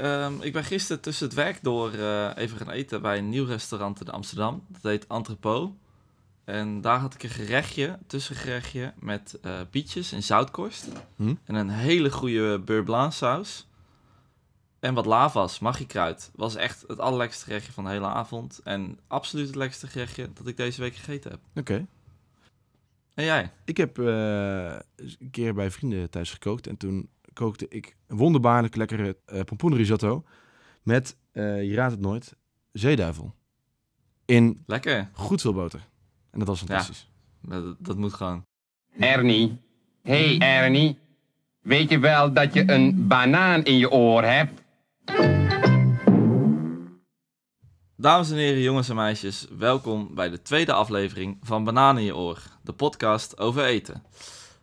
Ehm, ik ben gisteren tussen het werk door eh, even gaan eten bij een nieuw restaurant in Amsterdam. Dat heet Entrepot. En daar had ik een gerechtje, tussengerechtje, met eh bietjes en zoutkorst. Hm? En een hele goede beurre blanc saus. En wat lavas, magiekruid. Was echt het allerlekkerste gerechtje van de hele avond. En absoluut het lekkerste gerechtje dat ik deze week gegeten heb. Oké. En jij? Ik heb eh, een keer bij vrienden thuis gekookt. En toen kookte ik een wonderbaarlijk lekkere eh pompoenrisotto. Met, eh, je raadt het nooit, zeeduivel. In Lekker. goed veel boter. En dat was fantastisch. Dat, dat moet gewoon. Ernie. Hey Ernie. Weet je wel dat je een banaan in je oor hebt? Dames en heren, jongens en meisjes, welkom bij de tweede aflevering van Bananen in je oor, de podcast over eten.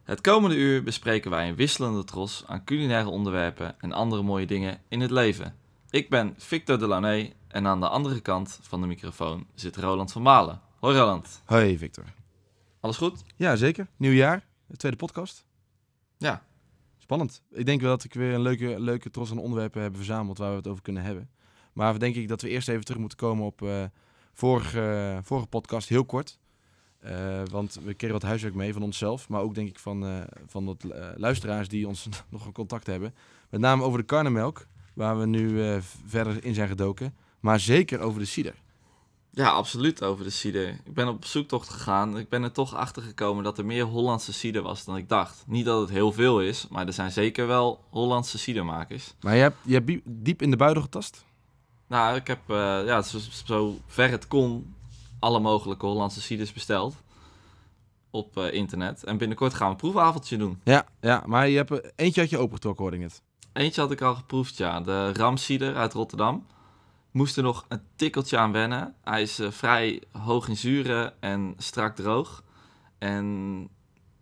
Het komende uur bespreken wij een wisselende tros aan culinaire onderwerpen en andere mooie dingen in het leven. Ik ben Victor Delaney en aan de andere kant van de microfoon zit Roland van Malen. Hoi Roland, Hoi Victor. alles goed? Ja, zeker. Nieuw jaar. De tweede podcast. Ja, Spannend. Ik denk wel dat ik weer een leuke, leuke tros aan onderwerpen hebben verzameld waar we het over kunnen hebben. Maar denk ik dat we eerst even terug moeten komen op eh, vorige, vorige podcast, heel kort. Eh, want we kregen wat huiswerk mee van onszelf, maar ook denk ik van, eh, van wat eh, luisteraars die ons nog een contact hebben. Met name over de karnemelk, waar we nu verder in zijn gedoken. Maar zeker over de cider. ja, absoluut over de cider. Ik ben op zoektocht gegaan. Ik ben er toch achter gekomen dat er meer Hollandse cider was dan ik dacht. Niet dat het heel veel is, maar er zijn zeker wel Hollandse cidermakers. Maar je hebt, je hebt diep in de buidel getast? Nou, ik heb ja, zo, zo ver het kon alle mogelijke Hollandse ciders besteld op eh, internet. En binnenkort gaan we een proefavondje doen. Ja, ja maar je hebt, eentje had je opengetrokken, hoorde ik net. Eentje had ik al geproefd, ja. De Ramcider uit Rotterdam. Moest er nog een tikkeltje aan wennen. Hij is eh, vrij hoog in zuren en strak droog. En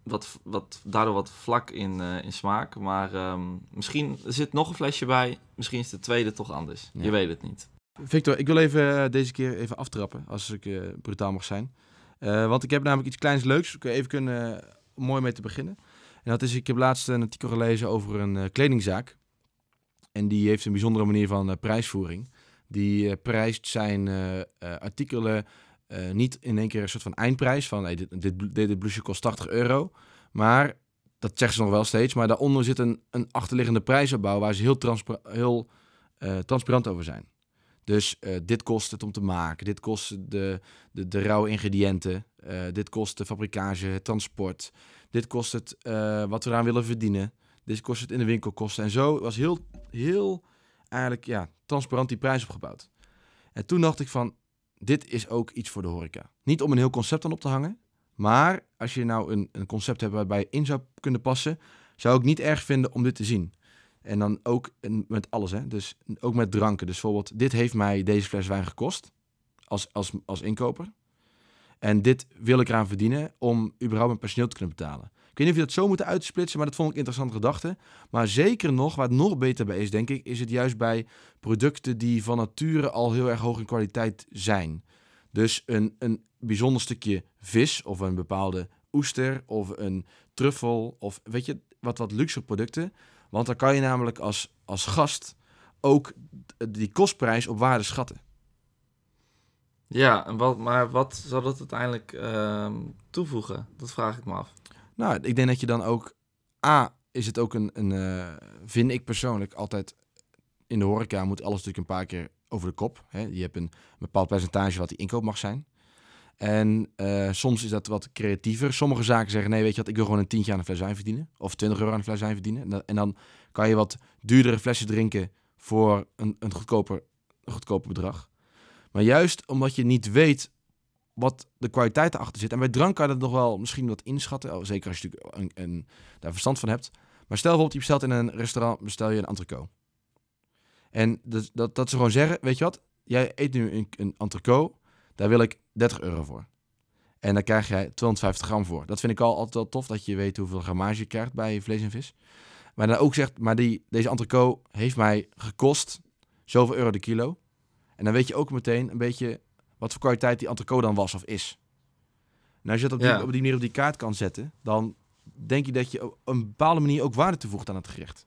wat, wat, daardoor wat vlak in, eh, in smaak. Maar ehm, misschien er zit nog een flesje bij. Misschien is de tweede toch anders. Ja. Je weet het niet. Victor, ik wil even eh, deze keer even aftrappen, als ik eh, brutaal mag zijn. Eh, want ik heb namelijk iets kleins leuks, even kunnen, mooi mee te beginnen. En dat is, ik heb laatst een artikel gelezen over een kledingzaak. En die heeft een bijzondere manier van prijsvoering. Die prijst zijn artikelen niet in één keer een soort van eindprijs van hey, dit, dit, dit blouseje kost 80 euro. Maar, dat zeggen ze nog wel steeds, maar daaronder zit een, een achterliggende prijsopbouw waar ze heel, heel transparant over zijn. Dus eh, dit kost het om te maken, dit kost de, de, de rauwe ingrediënten, eh, dit kost de fabrikage, het transport, dit kost het eh, wat we eraan willen verdienen, dit kost het in de winkelkosten. En zo was heel, heel eigenlijk ja, transparant die prijs opgebouwd. En toen dacht ik van, dit is ook iets voor de horeca. Niet om een heel concept aan op te hangen, maar als je nou een, een concept hebt waarbij je in zou kunnen passen, zou ik niet erg vinden om dit te zien. En dan ook met alles, hè. Dus ook met dranken. Dus bijvoorbeeld, dit heeft mij deze fles wijn gekost als, als, als inkoper. En dit wil ik eraan verdienen om überhaupt mijn personeel te kunnen betalen. Ik weet niet of je dat zo moet uitsplitsen, maar dat vond ik een interessante gedachte. Maar zeker nog, waar het nog beter bij is, denk ik, is het juist bij producten die van nature al heel erg hoog in kwaliteit zijn. Dus een, een bijzonder stukje vis of een bepaalde oester of een truffel of weet je, wat, wat luxe producten. Want dan kan je namelijk als, als gast ook die kostprijs op waarde schatten. Ja, en wat, maar wat zal dat uiteindelijk ehm, toevoegen? Dat vraag ik me af. Nou, ik denk dat je dan ook... A, is het ook een... een eh, vind ik persoonlijk altijd... In de horeca moet alles natuurlijk een paar keer over de kop. Hè? Je hebt een bepaald percentage wat die inkoop mag zijn. En eh, soms is dat wat creatiever. Sommige zaken zeggen, nee, weet je wat, ik wil gewoon een tientje aan een fles wijn verdienen. Of 20 euro aan een fles wijn verdienen. En dan, kan je wat duurdere flessen drinken voor een, een, goedkoper, een goedkoper bedrag. Maar juist omdat je niet weet wat de kwaliteit erachter zit. En bij drank kan je dat nog wel misschien wat inschatten. Oh, zeker als je natuurlijk een, een, daar verstand van hebt. Maar stel bijvoorbeeld, je bestelt in een restaurant bestel je een entrecote. En dat, dat, dat ze gewoon zeggen, weet je wat, jij eet nu een, een daar wil ik 30 euro voor. En daar krijg jij 250 gram voor. Dat vind ik al altijd wel tof, dat je weet hoeveel grammage je krijgt bij vlees en vis. Maar dan ook zegt, maar die, deze entrecote heeft mij gekost zoveel euro de kilo. En dan weet je ook meteen een beetje wat voor kwaliteit die entrecote dan was of is. En als je dat op, Ja. die, op die manier op die kaart kan zetten, dan denk je dat je op een bepaalde manier ook waarde toevoegt aan het gerecht.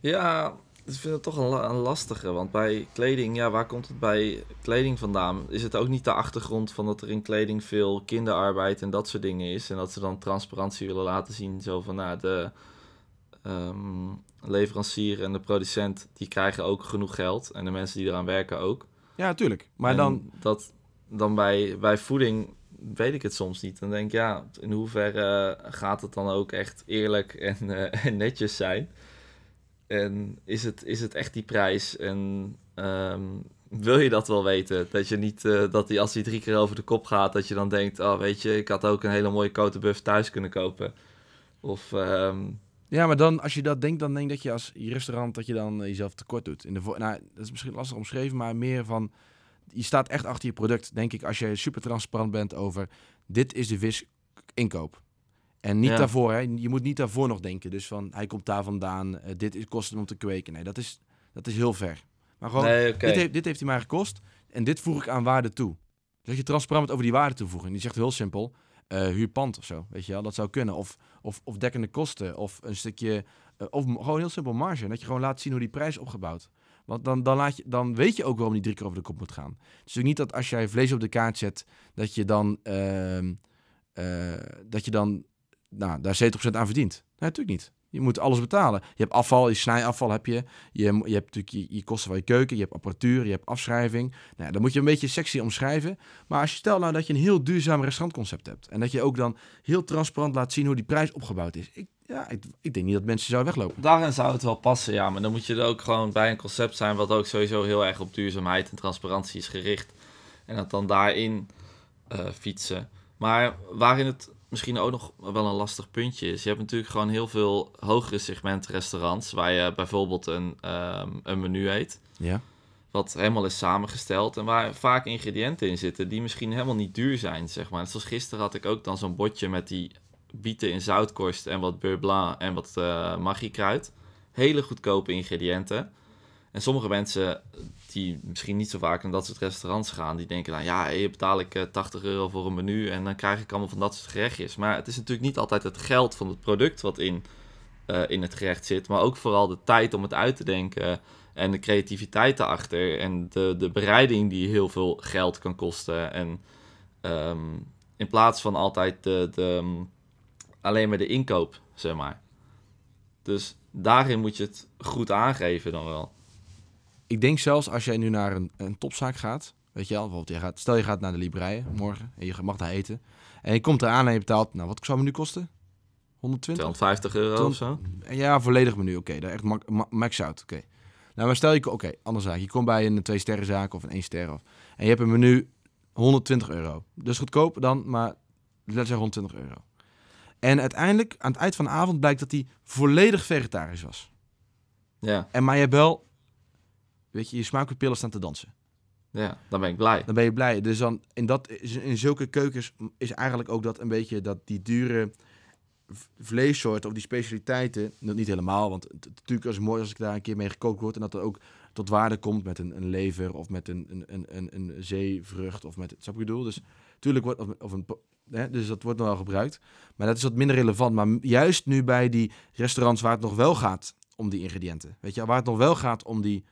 Ja, ik vind het toch een, een lastige. Want bij kleding, ja, waar komt het bij kleding vandaan? Is het ook niet de achtergrond van dat er in kleding veel kinderarbeid en dat soort dingen is? En dat ze dan transparantie willen laten zien. Zo van, nou, de ehm, leverancier en de producent, die krijgen ook genoeg geld. En de mensen die eraan werken ook. Ja, natuurlijk. Maar En dan, Dat, dan bij, bij voeding weet ik het soms niet. Dan denk ik, ja, in hoeverre gaat het dan ook echt eerlijk en, eh, en netjes zijn? En is het, is het echt die prijs? En ehm, wil je dat wel weten? Dat je niet, eh, dat die als die drie keer over de kop gaat, dat je dan denkt, oh weet je, ik had ook een hele mooie cotebuff thuis kunnen kopen. Of, ehm, ja, maar dan, als je dat denkt, dan denk dat je als restaurant dat je dan eh, jezelf tekort doet. In de nou, dat is misschien lastig omschreven, maar meer van, je staat echt achter je product, denk ik, als je super transparant bent over, dit is de vis inkoop. En niet Ja. daarvoor, hè. je moet niet daarvoor nog denken. Dus van, hij komt daar vandaan, eh, dit is kost hem om te kweken. Nee, dat is, dat is heel ver. Maar gewoon, nee, dit, heeft, dit heeft hij mij gekost en dit voeg ik aan waarde toe. Dat je transparant over die waarde toevoegen. Die zegt heel simpel, eh huur pand of zo, weet je wel. Dat zou kunnen. Of, of, of dekkende kosten, of een stukje, eh, of gewoon heel simpel marge. Dat je gewoon laat zien hoe die prijs is opgebouwd. Want dan, dan, laat je, dan weet je ook waarom die drie keer over de kop moet gaan. Het is natuurlijk niet dat als jij vlees op de kaart zet, dat je dan, ehm, eh, dat je dan nou, daar 70% aan verdient. Nee, natuurlijk niet. Je moet alles betalen. Je hebt afval, je snijafval heb je. Je, je hebt natuurlijk je, je kosten van je keuken, je hebt apparatuur, je hebt afschrijving. Nou, dan moet je een beetje sexy omschrijven. Maar als je stelt nou dat je een heel duurzaam restaurantconcept hebt. En dat je ook dan heel transparant laat zien hoe die prijs opgebouwd is. Ik, ja, ik, ik denk niet dat mensen zouden weglopen. Daarin zou het wel passen, ja. Maar dan moet je er ook gewoon bij een concept zijn... wat ook sowieso heel erg op duurzaamheid en transparantie is gericht. En dat dan daarin eh, fietsen. Maar waarin het misschien ook nog wel een lastig puntje is... je hebt natuurlijk gewoon heel veel hogere segment restaurants... waar je bijvoorbeeld een, ehm, een menu eet... Ja. wat helemaal is samengesteld... en waar vaak ingrediënten in zitten... die misschien helemaal niet duur zijn, zeg maar. Zoals gisteren had ik ook dan zo'n bordje met die bieten in zoutkorst en wat beurre blanc en wat eh magiekruid. Hele goedkope ingrediënten. En sommige mensen die misschien niet zo vaak naar dat soort restaurants gaan, die denken dan ja, hier betaal ik eh, 80 euro voor een menu en dan krijg ik allemaal van dat soort gerechtjes. Maar het is natuurlijk niet altijd het geld van het product wat in, eh, in het gerecht zit, maar ook vooral de tijd om het uit te denken en de creativiteit erachter en de, de bereiding die heel veel geld kan kosten. En ehm, in plaats van altijd de, de, mm, alleen maar de inkoop, zeg maar. Dus daarin moet je het goed aangeven dan wel. Ik denk zelfs als jij nu naar een, een topzaak gaat, weet je wel, bijvoorbeeld je gaat, stel je gaat naar de Libreien morgen en je mag daar eten. En je komt eraan en je betaalt, nou wat zou het nu kosten? 120? 250 euro of zo. Ja, volledig menu, oké. daar echt ma- ma- max out, oké. Nou, maar stel je, oké, andere zaak. Je komt bij een twee sterren zaak of een één ster of, en je hebt een menu 120 euro. Dus goedkoop dan, maar let's zeggen 120 euro. En uiteindelijk, aan het eind van de avond, blijkt dat hij volledig vegetarisch was. Ja, En maar je hebt wel, weet je, je smaakpapillen staan te dansen. ja, dan ben ik blij. Dan ben je blij. Dus dan in, dat, in zulke keukens is eigenlijk ook dat een beetje dat die dure vleessoorten of die specialiteiten, niet helemaal, want natuurlijk is het mooi als ik daar een keer mee gekookt word en dat er ook tot waarde komt met een, een lever of met een, een, een, een, een zeevrucht of met, snap ik bedoel? Dus natuurlijk wordt, of, of een, hè, dus dat wordt nog wel gebruikt, maar dat is wat minder relevant. Maar juist nu bij die restaurants waar het nog wel gaat om die ingrediënten, weet je, waar het nog wel gaat om die,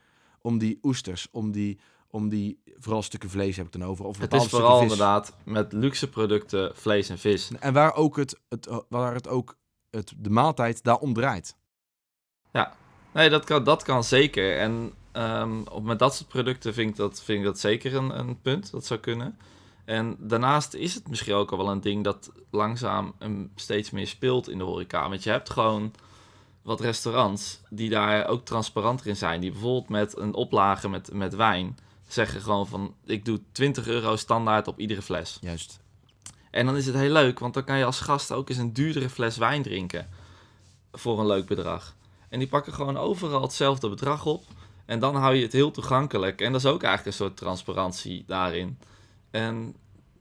om die oesters, om die, om die vooral stukken vlees heb ik dan over. Of Het is vooral vis. inderdaad met luxe producten, vlees en vis. En waar ook het, het, waar het ook het, de maaltijd daarom draait. Nee, dat kan, dat kan zeker. En ehm, op, met dat soort producten vind ik dat, vind ik dat zeker een, een punt. Dat zou kunnen. En daarnaast is het misschien ook al wel een ding dat langzaam een, steeds meer speelt in de horeca. Want je hebt gewoon wat restaurants die daar ook transparanter in zijn. Die bijvoorbeeld met een oplage met, met wijn zeggen gewoon van... ik doe 20 euro standaard op iedere fles. Juist. En dan is het heel leuk, want dan kan je als gast ook eens een duurdere fles wijn drinken. Voor een leuk bedrag. En die pakken gewoon overal hetzelfde bedrag op. En dan hou je het heel toegankelijk. En dat is ook eigenlijk een soort transparantie daarin. En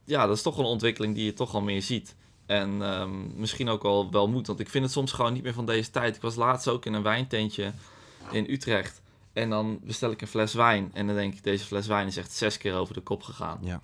ja, dat is toch een ontwikkeling die je toch al meer ziet. En ehm, misschien ook wel, wel moet. Want ik vind het soms gewoon niet meer van deze tijd. Ik was laatst ook in een wijntentje in Utrecht. En dan bestel ik een fles wijn. En dan denk ik, deze fles wijn is echt zes keer over de kop gegaan. Ja.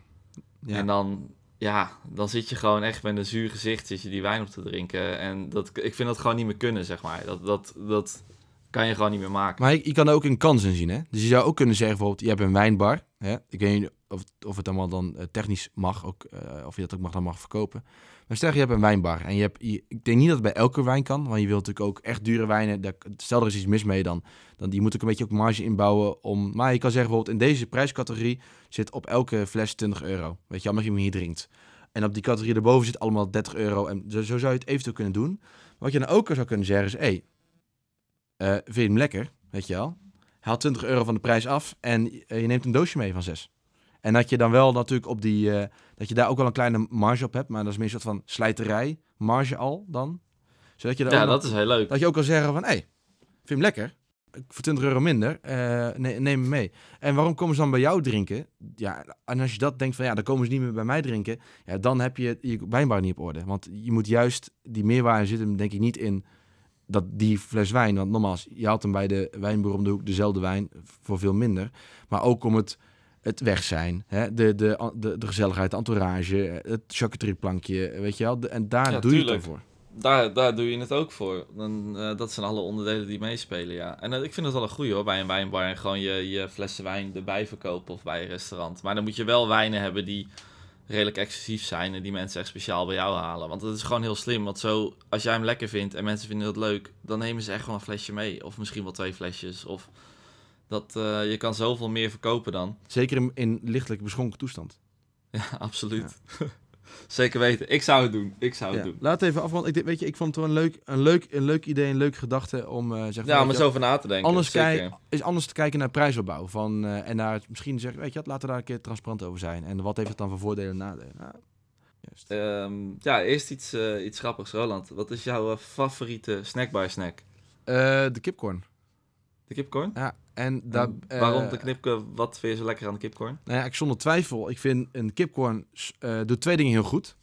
En dan, ja, dan zit je gewoon echt met een zuur gezicht zit je die wijn op te drinken. En dat, ik vind dat gewoon niet meer kunnen, zeg maar. Dat, dat, dat kan je gewoon niet meer maken. Maar je, je kan er ook een kans in zien, hè? Dus je zou ook kunnen zeggen, bijvoorbeeld, je hebt een wijnbar. Hè? Ik weet niet of, of het allemaal dan eh, technisch mag, ook, eh, of je dat ook mag, dan mag verkopen. Maar stel, je hebt een wijnbar en je hebt, ik denk niet dat het bij elke wijn kan, want je wilt natuurlijk ook echt dure wijnen. Daar, stel, er is iets mis mee, dan, dan die moet ook een beetje ook marge inbouwen. Om, maar je kan zeggen, bijvoorbeeld, in deze prijscategorie zit op elke fles 20 euro. Weet je, omdat je hem hier drinkt. En op die categorie erboven zit allemaal 30 euro. En zo, zo zou je het eventueel kunnen doen. Maar wat je dan ook zou kunnen zeggen is, hé, hey, eh, vind je hem lekker, weet je wel? Haal 20 euro van de prijs af en eh, je neemt een doosje mee van 6. En dat je dan wel natuurlijk op die, eh, dat je daar ook wel een kleine marge op hebt, maar dat is meer een soort van slijterij marge al dan. Zodat je, er Ja, ook nog- dat is heel leuk. dat je ook kan zeggen van, hé, hey, vind je hem lekker? Voor 20 euro minder, eh, ne- neem hem mee. En waarom komen ze dan bij jou drinken? Ja, en als je dat denkt van, ja, dan komen ze niet meer bij mij drinken. Ja, dan heb je je wijnbar niet op orde. Want je moet juist, die meerwaarde zit hem denk ik niet in dat die fles wijn. Want nogmaals, je haalt hem bij de wijnboer om de hoek dezelfde wijn voor veel minder. Maar ook om het, het weg zijn, hè? De, de, de, de gezelligheid, de entourage, het charcuterieplankje, weet je wel. De- en daar Ja, doe je het voor. Daar, daar doe je het ook voor. Dan, eh, dat zijn alle onderdelen die meespelen, ja. En eh, ik vind het wel een goeie hoor, bij een wijnbar. En gewoon je, je flessen wijn erbij verkopen of bij een restaurant. Maar dan moet je wel wijnen hebben die redelijk exclusief zijn. En die mensen echt speciaal bij jou halen. Want dat is gewoon heel slim. Want zo, als jij hem lekker vindt en mensen vinden het leuk... dan nemen ze echt gewoon een flesje mee. Of misschien wel twee flesjes. Of dat, eh, je kan zoveel meer verkopen dan. Zeker in, in lichtelijk beschonken toestand. Ja, absoluut. Zeker weten. Ik zou het doen. Ik zou het Ja. doen. Laat even af, want ik, weet je, ik vond het wel een leuk, een leuk, een leuk idee, een leuke gedachte om uh, zeg, Ja, om er zo over na te denken. anders, kijk, is anders te kijken naar prijsopbouw. Van, eh, en naar misschien zeggen, weet je wat, laten we daar een keer transparant over zijn. En wat heeft het dan voor voordelen en nadelen? Nou, juist. Ehm, ja, eerst iets, iets grappigs, Roland. Wat is jouw favoriete snack? Eh, de kipcorn. De kipcorn? Ja, en daar, En waarom de knipke? Wat vind je zo lekker aan de kipcorn? Nou ja, ik zonder twijfel. Ik vind een kipcorn eh doet twee dingen heel goed.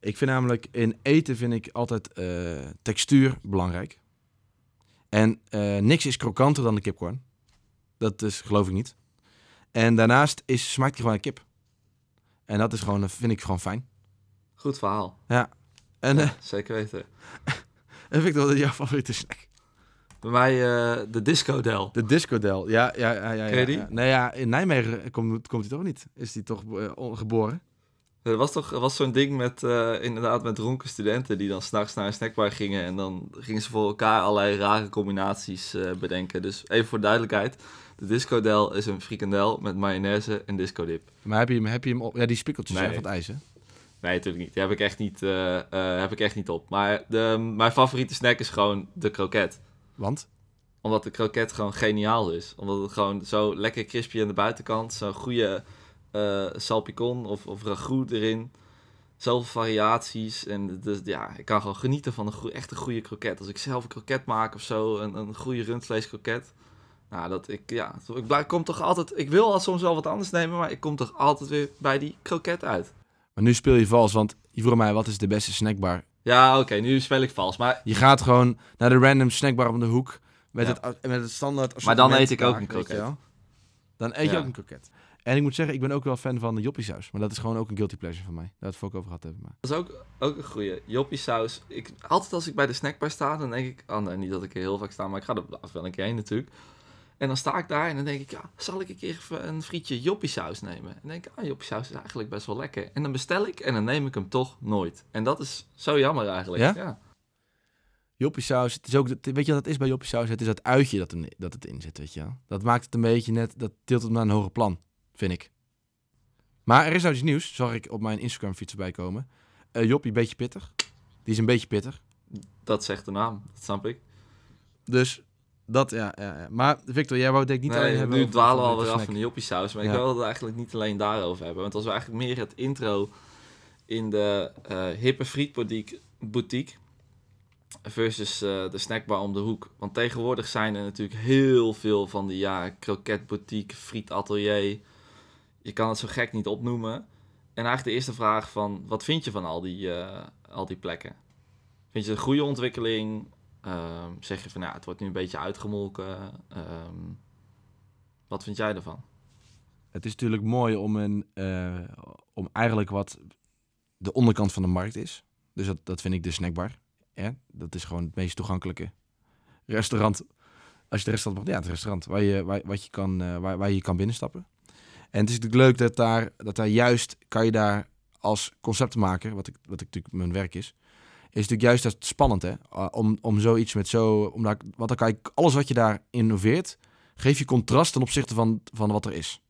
Ik vind namelijk in eten vind ik altijd eh, textuur belangrijk. En niks is krokanter dan de kipcorn. Dat is geloof ik niet. En daarnaast is, smaakt hij gewoon naar kip. En dat is gewoon, vind ik gewoon fijn. Goed verhaal. En Ja, zeker weten. en Victor, wat is jouw favoriete snack? Bij mij eh, de Disco Del. De Disco Del. Ja, ja, ja. ja, ja. Nee, ja, in Nijmegen komt, komt hij toch niet? Is hij toch on- geboren? Er was toch was zo'n ding met, eh, inderdaad, met dronken studenten die dan s'nachts naar een snackbar gingen. En dan gingen ze voor elkaar allerlei rare combinaties bedenken. Dus even voor duidelijkheid. De Disco Del is een frikandel met mayonaise en disco dip. Maar heb je hem, heb je hem op? Ja, die spikkeltjes Nee. zijn van het ijs, hè? Nee, natuurlijk niet. Die heb ik echt niet, heb ik echt niet op. Maar de, mijn favoriete snack is gewoon de kroket. Want? Omdat de kroket gewoon geniaal is. Omdat het gewoon zo lekker crispy aan de buitenkant. Zo'n goede eh salpicon of, of ragout erin. Zoveel variaties. En dus, ja, ik kan gewoon genieten van een goe- echt een goede kroket. Als ik zelf een kroket maak of zo, een, een goede rundvleeskroket. Nou, dat ik, ja, ik blijf, kom toch altijd... Ik wil al soms wel wat anders nemen, maar ik kom toch altijd weer bij die kroket uit. Maar nu speel je vals, want je vroeg mij wat is de beste snackbar. Ja, oké, nu speel ik vals. Maar Je gaat gewoon naar de random snackbar om de hoek met, Ja. het, met het standaard Maar dan eet ik ook een kroket. Dan eet je ook een kroket. En ik moet zeggen, ik ben ook wel fan van de joppie saus. Maar dat is gewoon ook een guilty pleasure van mij. Daar we het ook over gehad hebben. Maar. Dat is ook, ook een goeie. Joppie saus. Ik, altijd als ik bij de snackbar sta, dan denk ik... Oh nee, niet dat ik er heel vaak sta, maar ik ga er wel een keer heen natuurlijk. En dan sta ik daar en dan denk ik... Ja, zal ik een keer even een frietje joppie saus nemen? En dan denk ik, ah, joppie saus is eigenlijk best wel lekker. En dan bestel ik en dan neem ik hem toch nooit. En dat is zo jammer eigenlijk. Ja? ja. Joppie saus, het is ook, weet je wat het is bij joppie saus? Het is dat uitje dat, dat het in zit, weet je wel. Dat maakt het een beetje net, dat tilt het naar een hoger plan, vind ik. Maar er is nou iets nieuws, zag ik op mijn Instagram fiets erbij komen. Joppie, beetje pittig. Die is een beetje pittig. Dat zegt de naam, dat snap ik. Dus dat, ja. Maar Victor, jij wou denk ik niet alleen hebben nu dwalen we alweer af van de joppie saus. Maar Ja. ik wil het eigenlijk niet alleen daarover hebben. Want als we eigenlijk meer het intro in de eh hippe frietboutique boutique versus eh, de snackbar om de hoek. Want tegenwoordig zijn er natuurlijk heel veel van die ja, kroketboutique, frietatelier. Je kan het zo gek niet opnoemen. En eigenlijk de eerste vraag van, wat vind je van al die, eh, al die plekken? Vind je het een goede ontwikkeling? Ehm, zeg je van, nou, het wordt nu een beetje uitgemolken. Ehm, wat vind jij ervan? Het is natuurlijk mooi om, een, eh, om eigenlijk wat de onderkant van de markt is. Dus dat, dat vind ik de snackbar. Ja, dat is gewoon het meest toegankelijke restaurant Als je het restaurant mag, ja, het restaurant waar je, waar, wat je kan, eh, waar, waar je kan binnenstappen. En het is natuurlijk leuk dat daar, dat daar juist, kan je daar als conceptenmaker, wat, ik, wat ik natuurlijk mijn werk is, is natuurlijk juist dat spannend, hè? Uh, om, om zoiets met zo, om daar, want dan kan je alles wat je daar innoveert, geef je contrast ten opzichte van, van wat er is.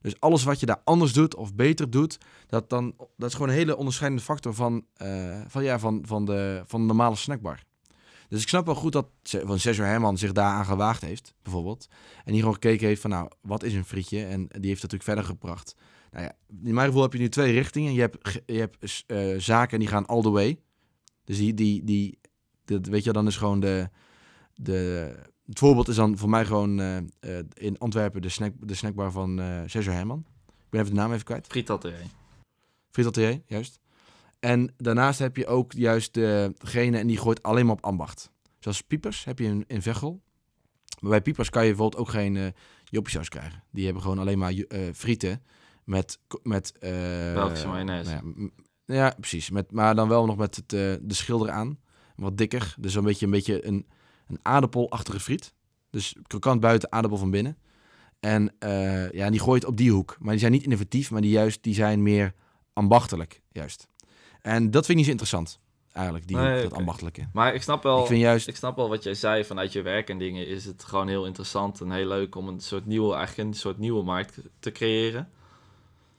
Dus alles wat je daar anders doet of beter doet, dat, dan, dat is gewoon een hele onderscheidende factor van, eh, van, ja, van, van, de, van de normale snackbar. Dus ik snap wel goed dat van Sergio Herman zich daaraan gewaagd heeft, bijvoorbeeld. En die gewoon gekeken heeft van, nou, wat is een frietje? En die heeft dat natuurlijk verder gebracht. Nou ja, in mijn gevoel heb je nu twee richtingen. Je hebt, je hebt eh, zaken die gaan all the way. Dus die, die, die dat, weet je, dan is gewoon de, de... Het voorbeeld is dan voor mij gewoon eh, eh, in Antwerpen de, snack, de snackbar van Sergio Herman. Ik ben even de naam even kwijt. Frietatelier. Frietatelier, juist. En daarnaast heb je ook juist degene en die gooit alleen maar op ambacht. Zoals Piepers heb je in, in Veghel. Maar bij Piepers kan je bijvoorbeeld ook geen uh, joppiesaus krijgen. Die hebben gewoon alleen maar frieten met... met eh, Belgische mayonaise. nou ja, ja, precies. Met, maar dan wel nog met het, eh, de schilder aan. Wat dikker. Dus een beetje een, beetje een, een aardappelachtige friet. Dus krokant buiten, aardappel van binnen. En eh, ja, die gooit op die hoek. Maar die zijn niet innovatief, maar die, juist, die zijn meer ambachtelijk, juist. En dat vind ik niet zo interessant, eigenlijk, die Nee, hoek, dat oké. ambachtelijke. Maar ik snap wel... Ik vind juist... Ik snap wel wat jij zei vanuit je werk en dingen. Is het gewoon heel interessant en heel leuk om een soort nieuwe, eigenlijk een soort nieuwe markt te creëren.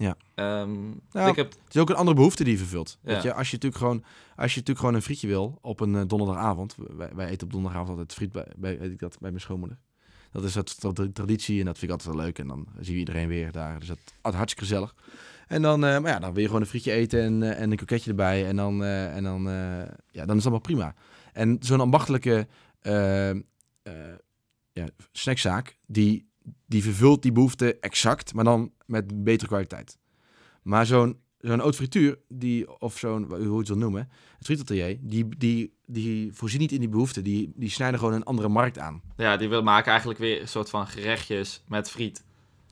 Ja. Ehm, Nou, ik heb, Het is ook een andere behoefte die je vervult. Ja. Weet je, als je natuurlijk gewoon, als je natuurlijk gewoon een frietje wil op een eh, donderdagavond. Wij, wij eten op donderdagavond altijd friet bij, bij, weet ik dat, bij mijn schoonmoeder. Dat is het tra- traditie en dat vind ik altijd wel leuk. En dan zie je iedereen weer daar. Dus dat is hartstikke gezellig. En dan, eh, maar ja, dan wil je gewoon een frietje eten en, eh, en een kroketje erbij. En dan, en dan, ja, dan is dat wel prima. En zo'n ambachtelijke ja, snackzaak, die, die vervult die behoefte exact, maar dan met betere kwaliteit. Maar zo'n zo'n oud frituur, die, of zo'n, hoe je het wil noemen, het frietatelier, die, die, die voorzien niet in die behoefte. Die, die snijden gewoon een andere markt aan. ja, die wil maken eigenlijk weer een soort van gerechtjes met friet.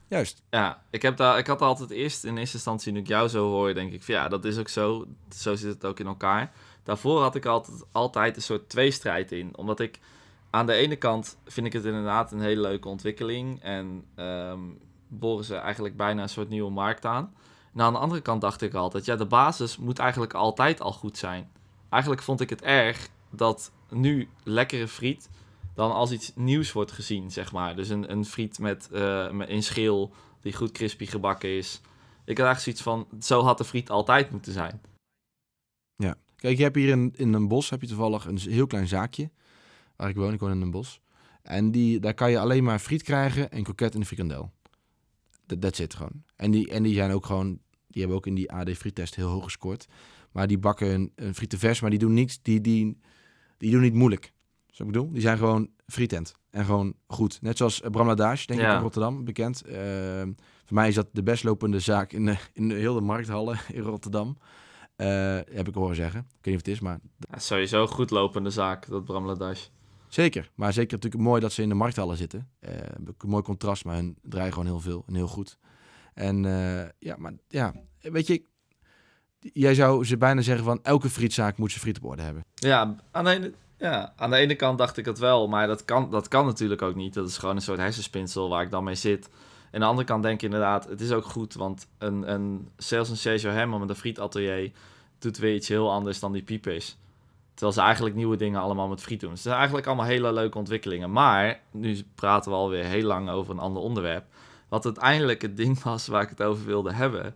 Juist. Ja, ik, heb daar, ik had altijd eerst in eerste instantie, nu ik jou zo hoor, denk ik van ja, dat is ook zo. Zo zit het ook in elkaar. Daarvoor had ik altijd, altijd een soort tweestrijd in. Omdat ik aan de ene kant vind ik het inderdaad een hele leuke ontwikkeling. En ehm boren ze eigenlijk bijna een soort nieuwe markt aan. En aan de andere kant dacht ik altijd, ja, de basis moet eigenlijk altijd al goed zijn. Eigenlijk vond ik het erg dat nu lekkere friet dan als iets nieuws wordt gezien, zeg maar. Dus een, een friet met, met in schil die goed crispy gebakken is. Ik had eigenlijk zoiets van, zo had de friet altijd moeten zijn. Kijk, je hebt hier in, in een bos heb je toevallig een heel klein zaakje. Waar ik woon, ik woon in een bos. En die, daar kan je alleen maar friet krijgen en kroket en een frikandel. Dat that's it gewoon. En die, en die zijn ook gewoon, die hebben ook in die AD friettest heel hoog gescoord. Maar die bakken een, een frieten vers, maar die doen niets, die, die, die doen niet moeilijk. Zo ik bedoel? Die zijn gewoon frietent. En gewoon goed. Net zoals eh, Bram Ladage, denk ik, in Rotterdam, bekend. Ehm, voor mij is dat de best lopende zaak in de, in de hele markthallen in Rotterdam. Eh, heb ik horen zeggen. Ik weet niet of het is, maar Ja, sowieso goed lopende zaak, dat Bram Ladash. Zeker. Maar zeker natuurlijk mooi dat ze in de markthallen zitten. Eh, mooi contrast, maar hun draaien gewoon heel veel en heel goed. En eh, ja, maar ja, weet je, jij zou ze bijna zeggen van elke frietzaak moet zijn friet op orde hebben. Ja aan, de ene, ja, aan de ene kant dacht ik het wel, maar dat kan, dat kan natuurlijk ook niet. Dat is gewoon een soort hersenspinsel waar ik dan mee zit. En aan de andere kant denk ik inderdaad, het is ook goed, want een, een sales en Sergio Herman met een frietatelier doet weer iets heel anders dan die piepers. Terwijl ze eigenlijk nieuwe dingen allemaal met friet doen. Dus het zijn eigenlijk allemaal hele leuke ontwikkelingen. Maar nu praten we alweer heel lang over een ander onderwerp. Wat uiteindelijk het ding was waar ik het over wilde hebben,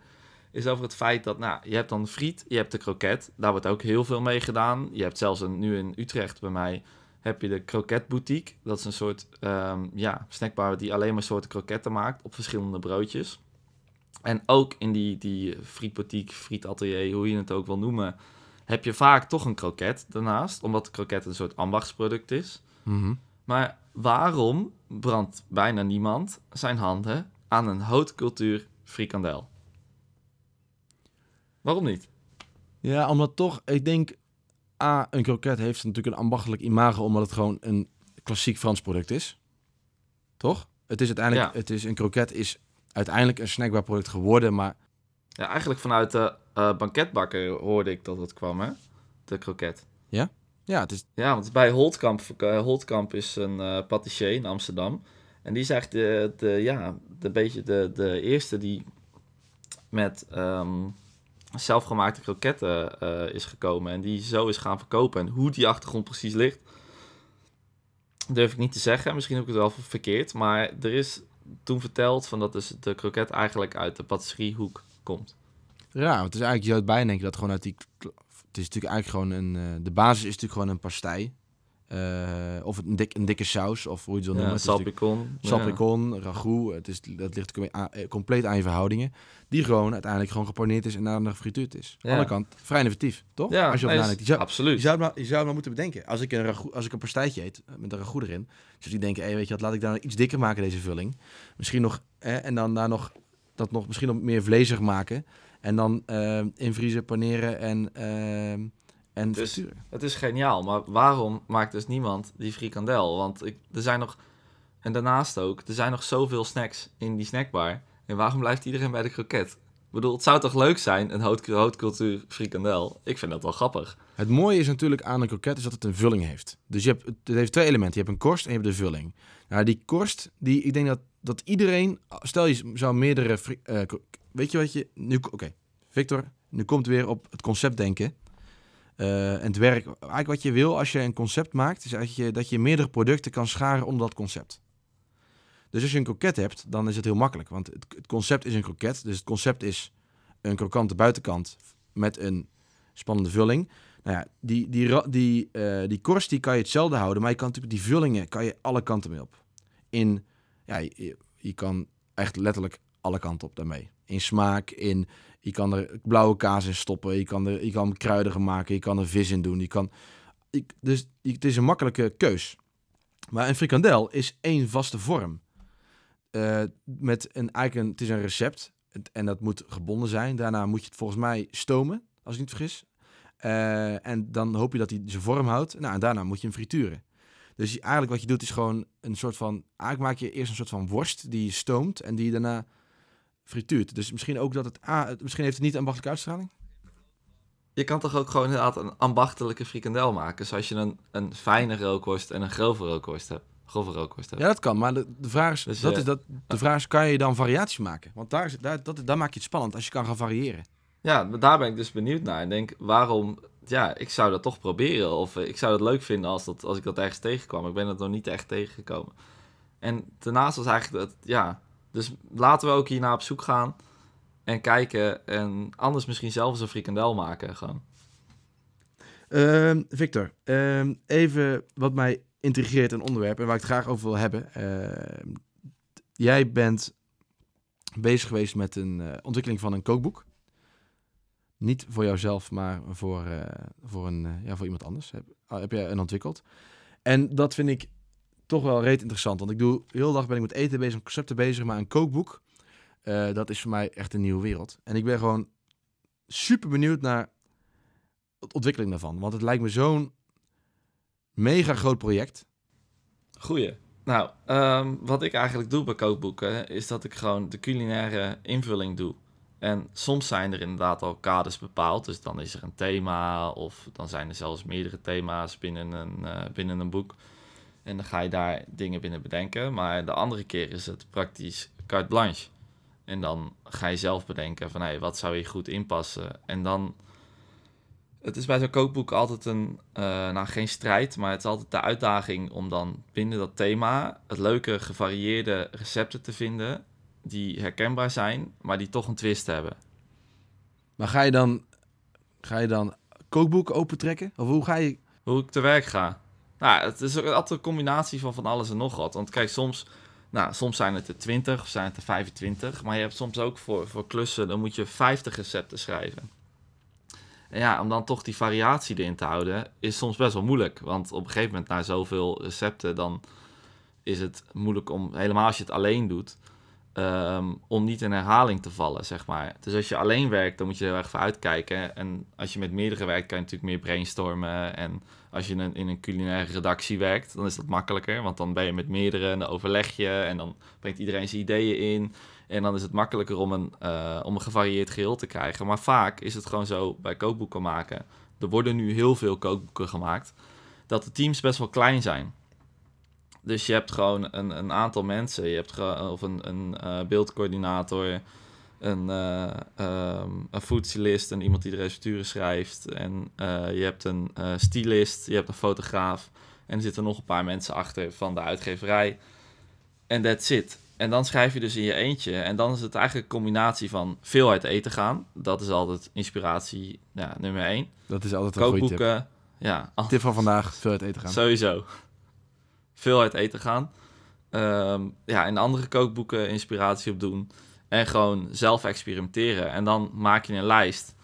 is over het feit dat, nou, je hebt dan friet, je hebt de kroket. Daar wordt ook heel veel mee gedaan. Je hebt zelfs een, nu in Utrecht bij mij, heb je de kroketboutique. Dat is een soort, ehm, ja, snackbar die alleen maar soorten kroketten maakt op verschillende broodjes. En ook in die, die frietboutique, frietatelier, hoe je het ook wil noemen, heb je vaak toch een kroket daarnaast. Omdat de kroket een soort ambachtsproduct is. Maar waarom brandt bijna niemand zijn handen aan een houtcultuur frikandel? Waarom niet? Ja, omdat toch, ik denk, A, een kroket heeft natuurlijk een ambachtelijk imago, omdat het gewoon een klassiek Frans product is. Toch? Het is uiteindelijk, Ja. het is, een kroket is uiteindelijk een snackbar product geworden, maar Ja, eigenlijk vanuit de eh, banketbakker hoorde ik dat het kwam, hè? De kroket. Ja? Ja, het is, Ja, want bij Holtkamp, eh, Holtkamp is een patissier in Amsterdam. En die zegt de, de, ja, de, beetje de, de eerste die met ehm, zelfgemaakte kroketten is gekomen. En die zo is gaan verkopen. En hoe die achtergrond precies ligt, durf ik niet te zeggen. Misschien heb ik het wel verkeerd. Maar er is toen verteld van dat dus de kroket eigenlijk uit de patisseriehoek komt. Want het is eigenlijk, je zou het bijna denken dat gewoon uit die... Het is natuurlijk eigenlijk gewoon een... eh, de basis is natuurlijk gewoon een pastei. Eh, of een, dik, een dikke saus, of hoe je het wil Ja, noemen. Salpicon. Ja. Salpicon, ragout, het is, dat ligt eh, compleet aan je verhoudingen. Die gewoon uiteindelijk gewoon gepaneerd is en daarna gefrituurd is. Ja. Aan de andere kant, vrij innovatief, toch? Ja, Als je nee. Je zou, je, absoluut. zou het maar, je zou het maar moeten bedenken. Als ik een, ragout, als ik een pastijtje eet met een ragout erin, zou ik denken, hey, weet je wat, laat ik daar nou iets dikker maken, deze vulling. Misschien nog, en dan daar nog, dat nog misschien nog meer vlezig maken. En dan eh, invriezen, paneren en, eh, en Dus- frituren. Het is geniaal, maar waarom maakt dus niemand die frikandel? Want ik, er zijn nog, en daarnaast ook, er zijn nog zoveel snacks in die snackbar. En waarom blijft iedereen bij de kroket? Ik bedoel, het zou toch leuk zijn, een hout- houtcultuur frikandel? Ik vind dat wel grappig. Het mooie is natuurlijk aan een kroket is dat het een vulling heeft. Dus je hebt, het heeft twee elementen. Je hebt een korst en je hebt de vulling. Nou, die korst, die, ik denk dat, dat iedereen... Stel je zou meerdere... fri- eh, weet je wat je... Nu, Oké, Victor, nu komt weer op het concept denken. Eh, en het werk. Eigenlijk wat je wil als je een concept maakt... is dat je, dat je meerdere producten kan scharen onder dat concept. Dus als je een kroket hebt, dan is het heel makkelijk. Want het, het concept is een kroket. Dus het concept is een krokante buitenkant met een spannende vulling. Nou ja, die, die, die, eh, die korst die kan je hetzelfde houden, maar je kan natuurlijk die vullingen kan je alle kanten mee op. In, ja, je kan echt letterlijk alle kanten op daarmee. In smaak, in, je kan er blauwe kaas in stoppen, je kan er je kan kruidigen maken, je kan er vis in doen. Je kan, ik, dus het is een makkelijke keus. Maar een frikandel is één vaste vorm. Eh, met een, eigenlijk het is een recept en dat moet gebonden zijn. Daarna moet je het volgens mij stomen, als ik niet vergis. Eh, en dan hoop je dat hij zijn vorm houdt. Nou, en daarna moet je hem frituren. Dus eigenlijk wat je doet is gewoon een soort van... Eigenlijk maak je eerst een soort van worst die je stoomt en die je daarna frituurt. Dus misschien ook dat het... Het- misschien heeft het niet een ambachtelijke uitstraling. Je kan toch ook gewoon inderdaad een ambachtelijke frikandel maken, zoals je een, een fijne rookworst en een grove rookworst hebt. Grove rookworst hebt. Ja, dat kan. Maar de, de, vraag is, Dus, dat eh, is dat, de vraag is, kan je dan variaties maken? Want daar, is, daar, dat, daar maak je het spannend als je kan gaan variëren. Ja, daar ben ik dus benieuwd naar. Ik denk, waarom... Ja, ik zou dat toch proberen. Of eh, ik zou het leuk vinden als, dat, als ik dat ergens tegenkwam. Ik ben het nog niet echt tegengekomen. En daarnaast was eigenlijk dat... Ja, dus laten we ook hierna op zoek gaan. En kijken. En anders misschien zelf eens een frikandel maken. Gewoon. Ehm, Victor, ehm, even wat mij intrigeert een onderwerp en waar ik het graag over wil hebben. Ehm, jij bent bezig geweest met een eh, ontwikkeling van een kookboek. Niet voor jouzelf, maar voor, eh, voor, een, eh, ja, voor iemand anders heb, ah, heb jij een ontwikkeld. En dat vind ik toch wel reet interessant. Want ik doe heel dag ben ik met eten bezig, met concepten bezig, maar een kookboek, eh, dat is voor mij echt een nieuwe wereld. En ik ben gewoon super benieuwd naar de ontwikkeling daarvan. Want het lijkt me zo'n mega groot project. Goeie. Nou, ehm, wat ik eigenlijk doe bij kookboeken, is dat ik gewoon de culinaire invulling doe. En soms zijn er inderdaad al kaders bepaald, dus dan is er een thema of dan zijn er zelfs meerdere thema's binnen een, eh, binnen een boek. En dan ga je daar dingen binnen bedenken, maar de andere keer is het praktisch carte blanche. En dan ga je zelf bedenken van, hé, wat zou hier goed inpassen? En dan het is bij zo'n kookboek altijd een, eh, nou geen strijd, maar het is altijd de uitdaging om dan binnen dat thema het leuke gevarieerde recepten te vinden die herkenbaar zijn, maar die toch een twist hebben. Maar ga je dan, ga je dan kookboeken opentrekken? Of hoe ga je... Hoe ik te werk ga. Nou, het is ook altijd een combinatie van van alles en nog wat. Want kijk, soms, nou, soms zijn het er 20 of zijn het er 25, maar je hebt soms ook voor, voor klussen, dan moet je 50 recepten schrijven. En ja, om dan toch die variatie erin te houden, is soms best wel moeilijk. Want op een gegeven moment, na zoveel recepten, dan is het moeilijk om, helemaal als je het alleen doet, ehm, om niet in herhaling te vallen, zeg maar. Dus als je alleen werkt, dan moet je er heel erg voor uitkijken. En als je met meerdere werkt, kan je natuurlijk meer brainstormen. En als je in een, in een culinaire redactie werkt, dan is dat makkelijker. Want dan ben je met meerdere en dan overleg je en dan brengt iedereen zijn ideeën in. En dan is het makkelijker om een, eh, om een gevarieerd geheel te krijgen. Maar vaak is het gewoon zo bij kookboeken maken. Er worden nu heel veel kookboeken gemaakt. dat de teams best wel klein zijn. Dus je hebt gewoon een, een aantal mensen. Je hebt of een, een eh, beeldcoördinator, een, ehm, een foodstylist, en iemand die de recepturen schrijft. En eh, je hebt een stylist, je hebt een fotograaf. En er zitten nog een paar mensen achter van de uitgeverij. En that's it. En dan schrijf je dus in je eentje. En dan is het eigenlijk een combinatie van veel uit eten gaan. Dat is altijd inspiratie ja, nummer één. Dat is altijd een goede tip. Ja, Tip van vandaag, veel uit eten gaan. sowieso. Veel uit eten gaan. Ehm, ja, in andere kookboeken inspiratie op doen. En gewoon zelf experimenteren. En dan maak je een lijst.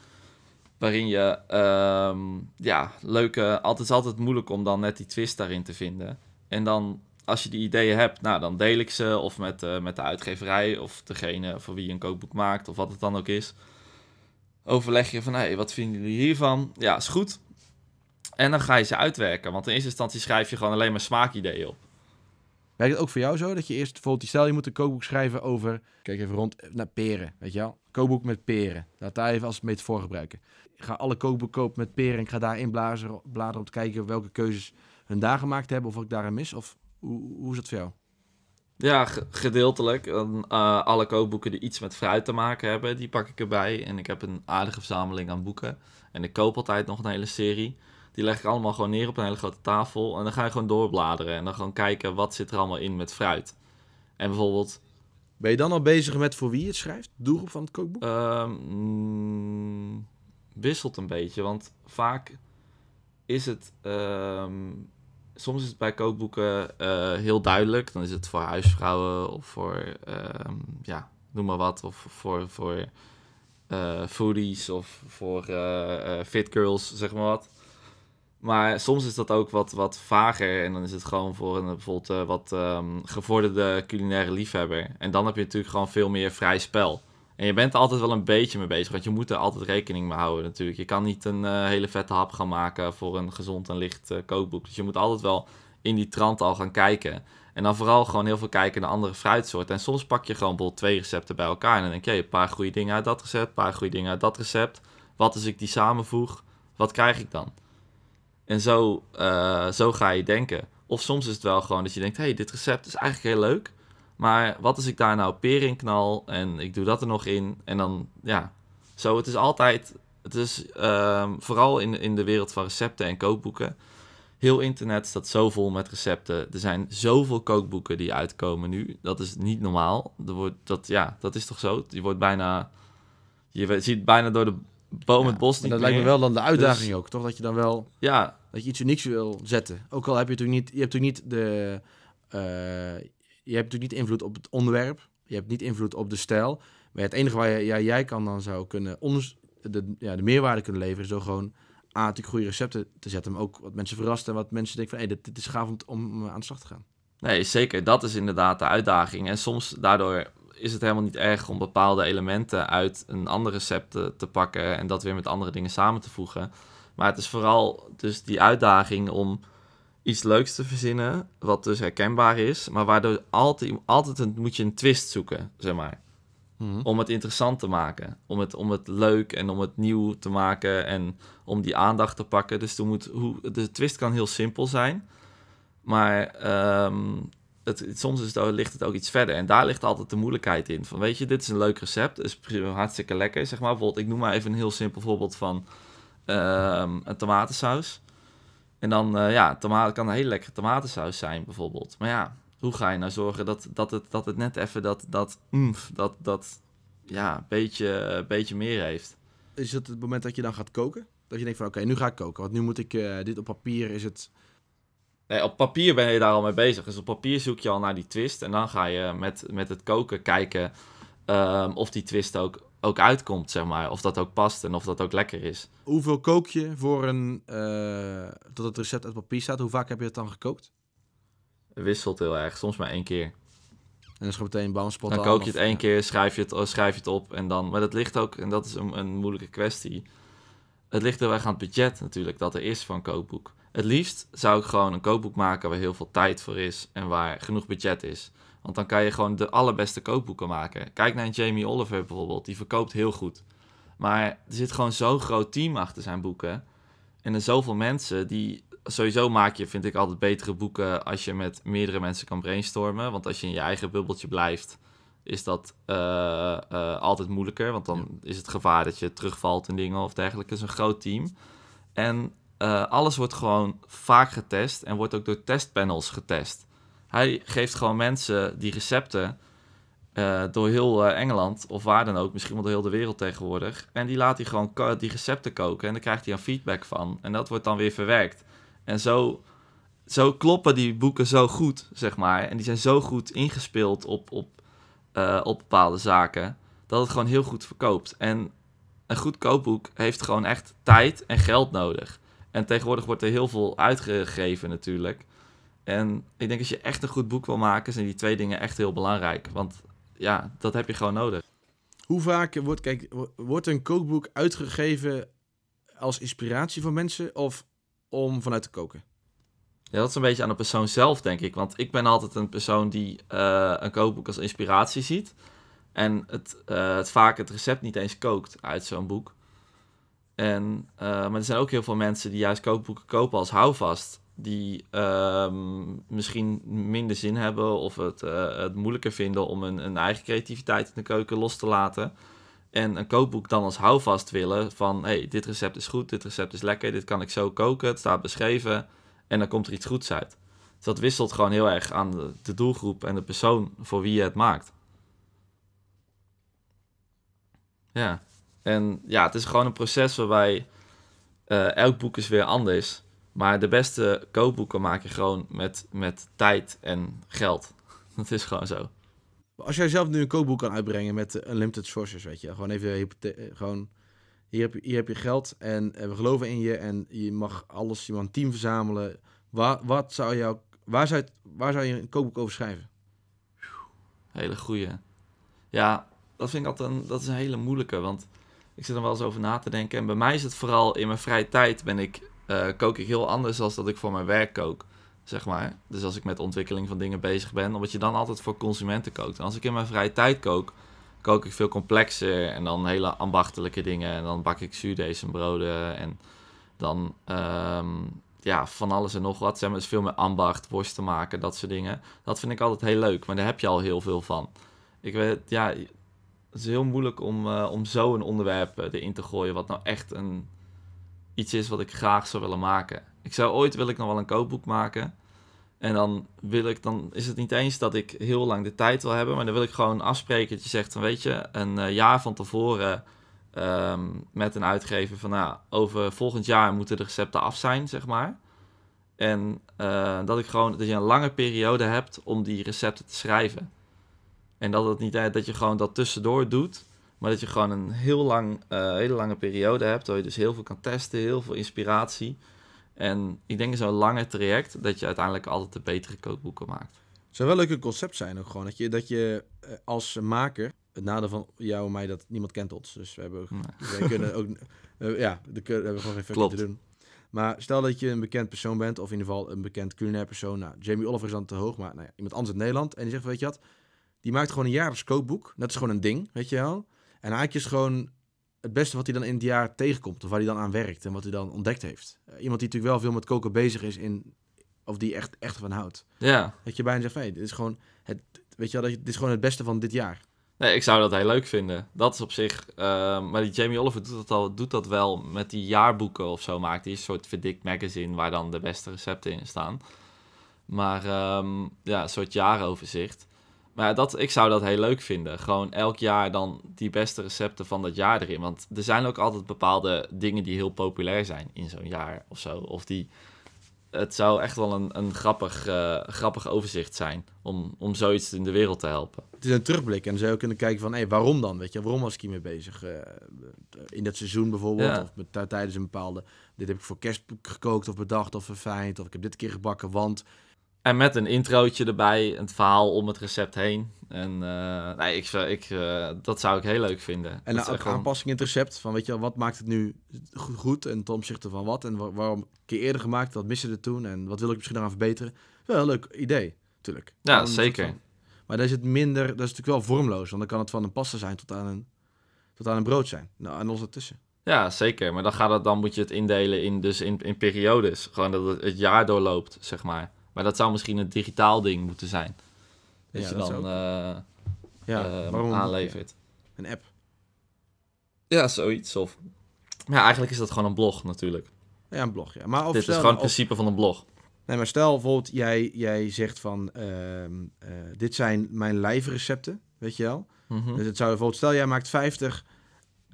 Waarin je, ehm, ja, leuke... Het is altijd moeilijk om dan net die twist daarin te vinden. En dan, als je die ideeën hebt, nou, dan deel ik ze. Of met, eh, met de uitgeverij. Of degene voor wie je een kookboek maakt. Of wat het dan ook is. Overleg je van, hé, hey, wat vinden jullie hiervan? Ja, is goed. En dan ga je ze uitwerken. Want in eerste instantie schrijf je gewoon alleen maar smaakideeën op. Werkt het ook voor jou zo? Dat je eerst bijvoorbeeld, stel je moet een kookboek schrijven over, kijk even rond, naar peren, weet je wel? Kookboek met peren. Laat daar even als metafoor gebruiken. Ik ga alle kookboeken kopen met peren en ik ga daar inbladeren bladeren om te kijken welke keuzes hun daar gemaakt hebben of wat ik daarin mis. Of hoe, hoe is dat voor jou? Ja, ge- gedeeltelijk. Eh, alle kookboeken die iets met fruit te maken hebben, die pak ik erbij. En ik heb een aardige verzameling aan boeken. En ik koop altijd nog een hele serie. Die leg ik allemaal gewoon neer op een hele grote tafel. En dan ga je gewoon doorbladeren. En dan gewoon kijken wat zit er allemaal in met fruit. En bijvoorbeeld, Ben je dan al bezig met voor wie je het schrijft? Doelgroep van het kookboek? mm, wisselt een beetje. Want vaak is het. ehm, soms is het bij kookboeken eh, heel duidelijk. Dan is het voor huisvrouwen of voor. ehm, ja, noem maar wat. Of voor. voor eh, foodies of voor eh, eh, fit girls, zeg maar wat. Maar soms is dat ook wat, wat vager en dan is het gewoon voor een bijvoorbeeld eh, wat ehm, gevorderde culinaire liefhebber. En dan heb je natuurlijk gewoon veel meer vrij spel. En je bent er altijd wel een beetje mee bezig, want je moet er altijd rekening mee houden natuurlijk. Je kan niet een eh, hele vette hap gaan maken voor een gezond en licht eh, kookboek. Dus je moet altijd wel in die trant al gaan kijken. En dan vooral gewoon heel veel kijken naar andere fruitsoorten. En soms pak je gewoon bijvoorbeeld twee recepten bij elkaar. En dan denk je, een paar goede dingen uit dat recept, een paar goede dingen uit dat recept. Wat als ik die samenvoeg, wat krijg ik dan? En zo, eh, zo ga je denken. Of soms is het wel gewoon dat je denkt, hey, dit recept is eigenlijk heel leuk. Maar wat als ik daar nou peer in knal en ik doe dat er nog in. En dan, ja, zo. Het is altijd, het is ehm, vooral in, in de wereld van recepten en kookboeken. Heel internet staat zo vol met recepten. Er zijn zoveel kookboeken die uitkomen nu. Dat is niet normaal. Er wordt, dat, ja, dat is toch zo? Je wordt bijna, je ziet bijna door de boom het bos niet dat lijkt me wel dan de uitdaging Dus- ook, toch? Dat je dan wel Ja, dat je iets unieks wil zetten. Ook al heb je natuurlijk niet, je hebt natuurlijk niet de, eh, je hebt natuurlijk niet invloed op het onderwerp, je hebt niet invloed op de stijl, maar het enige waar je, ja, jij kan dan zou kunnen onders, de, ja, de meerwaarde kunnen leveren, is door gewoon A, goede recepten te zetten, maar ook wat mensen verrast en wat mensen denken van, hé, dit, is gaaf om, om aan de slag te gaan. Nee, zeker. Dat is inderdaad de uitdaging. En soms daardoor is het helemaal niet erg om bepaalde elementen uit een ander recept te pakken en dat weer met andere dingen samen te voegen. Maar het is vooral dus die uitdaging om iets leuks te verzinnen, wat dus herkenbaar is, maar waardoor altijd, altijd een, moet je een twist zoeken, zeg maar. Om het interessant te maken, om het, om het leuk en om het nieuw te maken en om die aandacht te pakken. Dus er moet, hoe, de twist kan heel simpel zijn, maar ehm, het, het- soms is het, ligt het ook iets verder. En daar ligt altijd de moeilijkheid in. Van weet je, dit is een leuk recept, het is hartstikke lekker. Zeg maar bijvoorbeeld, ik noem maar even een heel simpel voorbeeld van een tomatensaus. En dan, eh, ja, tomaten kan een hele lekkere tomatensaus zijn bijvoorbeeld. Maar ja, hoe ga je nou zorgen dat, dat, het, dat het net even dat, dat, umf, dat, dat ja, beetje, beetje meer heeft? Is het het moment dat je dan gaat koken? Dat je denkt van, oké, nu ga ik koken, want nu moet ik, eh, dit op papier is het... Nee, op papier ben je daar al mee bezig. Dus op papier zoek je al naar die twist. En dan ga je met, met het koken kijken ehm, of die twist ook, ook uitkomt, zeg maar. Of dat ook past en of dat ook lekker is. Hoeveel kook je voor een, eh, dat het recept uit papier staat? Hoe vaak heb je het dan gekookt? Het wisselt heel erg, soms maar één keer. En dan is gewoon meteen bam, spot Dan kook je het één ja. keer, schrijf je het, oh, schrijf je het op en dan... Maar dat ligt ook, en dat is een, een moeilijke kwestie... Het ligt heel erg aan het budget natuurlijk dat er is een kookboek. Het liefst zou ik gewoon een kookboek maken waar heel veel tijd voor is en waar genoeg budget is. Want dan kan je gewoon de allerbeste kookboeken maken. Kijk naar Jamie Oliver bijvoorbeeld, die verkoopt heel goed. Maar er zit gewoon zo'n groot team achter zijn boeken. En er zoveel mensen die sowieso maak je, vind ik, altijd betere boeken als je met meerdere mensen kan brainstormen. Want als je in je eigen bubbeltje blijft, is dat eh, eh, altijd moeilijker. Want dan is het gevaar dat je terugvalt in dingen of dergelijke. Het is een groot team. En eh, alles wordt gewoon vaak getest en wordt ook door testpanels getest. Hij geeft gewoon mensen die recepten eh, door heel eh, Engeland of waar dan ook, misschien wel door heel de wereld tegenwoordig. En die laat hij gewoon die recepten koken en daar krijgt hij een feedback van. En dat wordt dan weer verwerkt. En zo, zo kloppen die boeken zo goed, zeg maar. En die zijn zo goed ingespeeld op, op, eh, op bepaalde zaken, dat het gewoon heel goed verkoopt. En een goed kookboek heeft gewoon echt tijd en geld nodig. En tegenwoordig wordt er heel veel uitgegeven natuurlijk. En ik denk als je echt een goed boek wil maken, zijn die twee dingen echt heel belangrijk. Want ja, dat heb je gewoon nodig. Hoe vaak wordt, kijk, wo- wordt een kookboek uitgegeven als inspiratie voor mensen of om vanuit te koken? Ja, dat is een beetje aan de persoon zelf, denk ik. Want ik ben altijd een persoon die eh, een kookboek als inspiratie ziet. En het, eh, het vaak het recept niet eens kookt uit zo'n boek. En, eh, maar er zijn ook heel veel mensen die juist kookboeken kopen als houvast. Die ehm, misschien minder zin hebben of het, eh, het moeilijker vinden om een, eigen creativiteit in de keuken los te laten. En een kookboek dan als houvast willen van... hey, dit recept is goed, dit recept is lekker, dit kan ik zo koken, het staat beschreven... en dan komt er iets goeds uit. Dus dat wisselt gewoon heel erg aan de, de doelgroep en de persoon voor wie je het maakt. Ja, en ja, het is gewoon een proces waarbij eh, elk boek is weer anders. Maar de beste kookboeken maak je gewoon met, met tijd en geld. Dat is gewoon zo. Als jij zelf nu een kookboek kan uitbrengen met unlimited sources, weet je, gewoon even eh, gewoon hier heb, je, hier heb je geld en eh, we geloven in je en je mag alles, je mag een team verzamelen. Waar, wat zou jou, waar, zou waar zou je een kookboek over schrijven? Hele goeie. Ja, dat vind ik altijd een, dat is een hele moeilijke. Want ik zit er wel eens over na te denken. En bij mij is het vooral in mijn vrije tijd ben ik, eh, kook ik heel anders dan dat ik voor mijn werk kook. Zeg maar. Dus als ik met ontwikkeling van dingen bezig ben, omdat je dan altijd voor consumenten kookt. En als ik in mijn vrije tijd kook, kook ik veel complexer en dan hele ambachtelijke dingen. En dan bak ik zuurdesembroden en dan ehm, ja, van alles en nog wat. Zeg maar, dus veel meer ambacht, worsten maken, dat soort dingen. Dat vind ik altijd heel leuk, maar daar heb je al heel veel van. Ik weet, ja, het is heel moeilijk om, eh, om zo een onderwerp eh, erin te gooien, wat nou echt een, iets is wat ik graag zou willen maken. Ik zou ooit wil ik nog wel een kookboek maken. En dan wil ik, dan is het niet eens dat ik heel lang de tijd wil hebben, maar dan wil ik gewoon afspreken dat je zegt van weet je, een eh, jaar van tevoren ehm, met een uitgever van nou, over volgend jaar moeten de recepten af zijn, zeg maar. En eh, dat ik gewoon, dat je een lange periode hebt om die recepten te schrijven. En dat het niet eh, dat je gewoon dat tussendoor doet, maar dat je gewoon een heel lang, eh, hele lange periode hebt, waar je dus heel veel kan testen, heel veel inspiratie. En ik denk in zo'n lange traject dat je uiteindelijk altijd de betere kookboeken maakt. Het zou wel een leuk concept zijn ook gewoon. Dat je, dat je eh, als maker, het nadeel van jou en mij, dat niemand kent ons. Dus we hebben, Nee. wij kunnen ook, ja, we kunnen- we hebben gewoon geen fucking te doen. Maar stel dat je een bekend persoon bent, of in ieder geval een bekend culinair persoon. Nou, Jamie Oliver is dan te hoog, maar nou ja, iemand anders uit Nederland. En die zegt, weet je wat, die maakt gewoon een jaarlijks kookboek. Dat is gewoon een ding, weet je wel. En eigenlijk is gewoon het beste wat hij dan in het jaar tegenkomt. Of waar hij dan aan werkt en wat hij dan ontdekt heeft. Eh, iemand die natuurlijk wel veel met koken bezig is, in, of die echt, echt van houdt. Ja, Dat je bijna zegt, hey, dit is gewoon het, weet je wel, dit is gewoon het beste van dit jaar. nee, ik zou dat heel leuk vinden. Dat is op zich, eh, maar die Jamie Oliver doet dat, al, doet dat wel met die jaarboeken of zo maakt. Die een soort verdikt magazine waar dan de beste recepten in staan. Maar ehm, ja, een soort jaaroverzicht. Maar dat, ik zou dat heel leuk vinden. Gewoon elk jaar dan die beste recepten van dat jaar erin. Want er zijn ook altijd bepaalde dingen die heel populair zijn in zo'n jaar of zo. Of die, het zou echt wel een, een grappig, eh, grappig overzicht zijn om, om zoiets in de wereld te helpen. Het is een terugblik en dan zou je ook kunnen kijken van, hey, waarom dan? Weet je, waarom was ik hiermee bezig? Eh, in dat seizoen bijvoorbeeld, Ja. of met, tijdens een bepaalde, dit heb ik voor kerst gekookt of bedacht of verfijnd, of ik heb dit keer gebakken, want En met een introotje erbij, het verhaal om het recept heen. En eh, nee, ik, zou- ik, eh, dat zou ik heel leuk vinden. En Dat ook gewoon- aanpassing in het recept. Van weet je wat maakt het nu go- goed en ten opzichte van wat? En wa- waarom een keer eerder gemaakt, wat miste er toen? En wat wil ik misschien nog aan verbeteren? Wel een leuk idee, natuurlijk. Ja, zeker. Maar dan is het minder, dat is natuurlijk wel vormloos. Want dan kan het van een pasta zijn tot aan een, tot aan een brood zijn. Nou, en alles ertussen. Ja, zeker. Maar dan, gaat het, dan moet je het indelen in, dus in, in periodes. Gewoon dat het, het jaar doorloopt, zeg maar. Maar dat zou misschien een digitaal ding moeten zijn. Dat Ja, je dat dan eh, Ja, eh, waarom aanlevert. Een app. Ja, zoiets. Of... Maar ja, eigenlijk is dat gewoon een blog natuurlijk. Ja, een blog, ja. Maar of Dit is gewoon het of- principe van een blog. Nee, maar stel bijvoorbeeld, jij, jij zegt van, ehm, eh, dit zijn mijn lijfrecepten, weet je wel? Mhm. Dus het zou bijvoorbeeld, stel jij maakt 50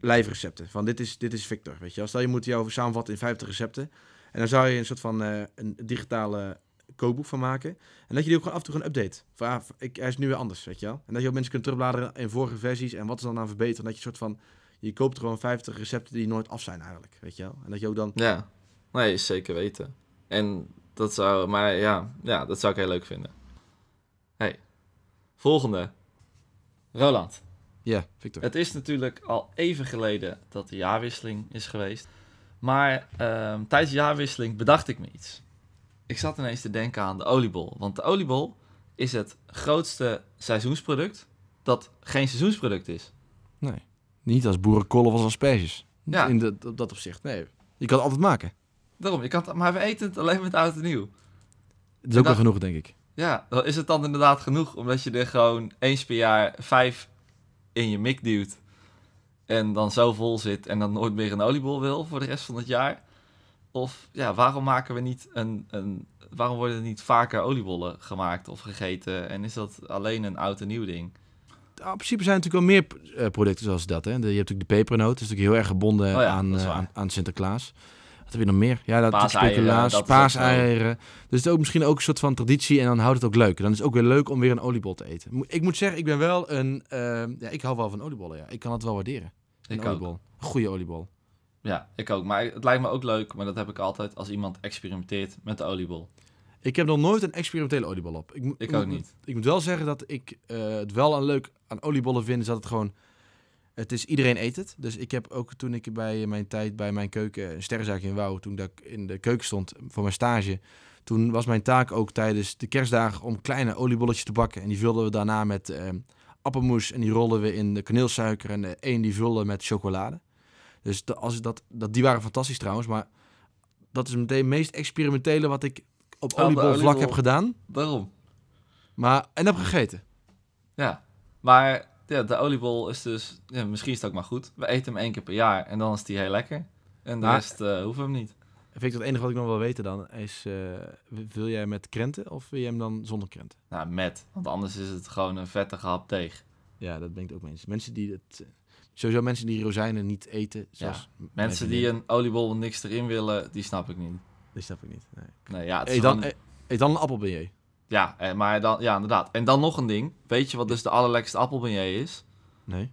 lijfrecepten, van dit is, dit is Victor, weet je wel? Stel je moet jou samenvatten in 50 recepten. En dan zou je een soort van eh, een digitale kookboek van maken. En dat je die ook gewoon af en toe een update. Van, ah, ik, hij is nu weer anders, weet je wel? En dat je ook mensen kunt terugbladeren in vorige versies en wat is dan aan verbeteren. Dat je soort van, je koopt gewoon 50 recepten die nooit af zijn eigenlijk, weet je wel? En dat je ook dan, Ja, nee, zeker weten. En dat zou, maar ja, ja, dat zou ik heel leuk vinden. Hey, volgende. Roland. ja, Victor. Het is natuurlijk al even geleden dat de jaarwisseling is geweest. Maar ehm, tijdens de jaarwisseling bedacht ik me iets. Ik zat ineens te denken aan de oliebol. Want de oliebol is het grootste seizoensproduct dat geen seizoensproduct is. Nee. Niet als boerenkool of als asperges. Ja. In de, op dat opzicht. Nee. Je kan het altijd maken. Daarom, je kan het, maar we eten het alleen met oud en nieuw. Dat is ook wel genoeg, denk ik. Ja, dan is het dan inderdaad genoeg, omdat je er gewoon eens per jaar vijf in je mik duwt. En dan zo vol zit en dan nooit meer een oliebol wil voor de rest van het jaar. Of ja, waarom maken we niet een, een. Waarom worden er niet vaker oliebollen gemaakt of gegeten? En is dat alleen een oud en nieuw ding? Nou, in principe zijn er natuurlijk wel meer eh, producten zoals dat. Hè. De- je hebt natuurlijk de pepernoot. Dat is natuurlijk heel erg gebonden Oh ja, aan, eh, aan, aan Sinterklaas. Wat heb je nog meer? Ja, dat Paaseieren, dat paaseieren. Dus het is ook misschien ook een soort van traditie en dan houdt het ook leuk. Dan is het ook weer leuk om weer een oliebol te eten. Ik moet zeggen, ik ben wel een... eh, ja, ik hou wel van oliebollen, ja. Ik kan het wel waarderen. Een Ik oliebol. Een goede oliebol. Ja, ik ook. Maar het lijkt me ook leuk, maar dat heb ik altijd als iemand experimenteert met de oliebol. Ik heb nog nooit een experimentele oliebol op. Ik, Ik moet- ook niet. Ik moet wel zeggen dat ik eh, het wel een leuk aan oliebollen vind, is dat het gewoon... Het is, iedereen eet het. Dus ik heb ook toen ik bij mijn tijd bij mijn keuken, een sterrenzaak in Wouw, toen ik in de keuken stond voor mijn stage, toen was mijn taak ook tijdens de kerstdagen om kleine oliebolletjes te bakken. En die vulden we daarna met appelmoes en die rollen we in de kaneelsuiker en de een die vullen met chocolade. Dus de, als dat, dat, die waren fantastisch trouwens, maar dat is meteen het meest experimentele wat ik op Oh, oliebolvlak oliebol. heb gedaan. Waarom? Maar, en heb gegeten. Ja, maar ja, de oliebol is dus, ja, misschien is het ook maar goed. We eten hem één keer per jaar en dan is die heel lekker. En de Maar- rest eh, hoeven we hem niet. Vind ik het enige wat ik nog wil weten dan is, eh, wil jij met krenten of wil je hem dan zonder krenten? Nou, met, want anders is het gewoon een vettige hap deeg. Ja, dat ben ik ook mensen. Mensen die het, sowieso mensen die rozijnen niet eten, zoals Mensen die een oliebol met niks erin willen, die snap ik niet. Die snap ik niet. Nee. Nee, ja, het is Eet dan, gewoon- eh, eet dan een appelbeignet. ja, eh, maar dan, ja, inderdaad. En dan nog een ding. Weet je wat dus de allerlekkerste appelbeignet is? Nee.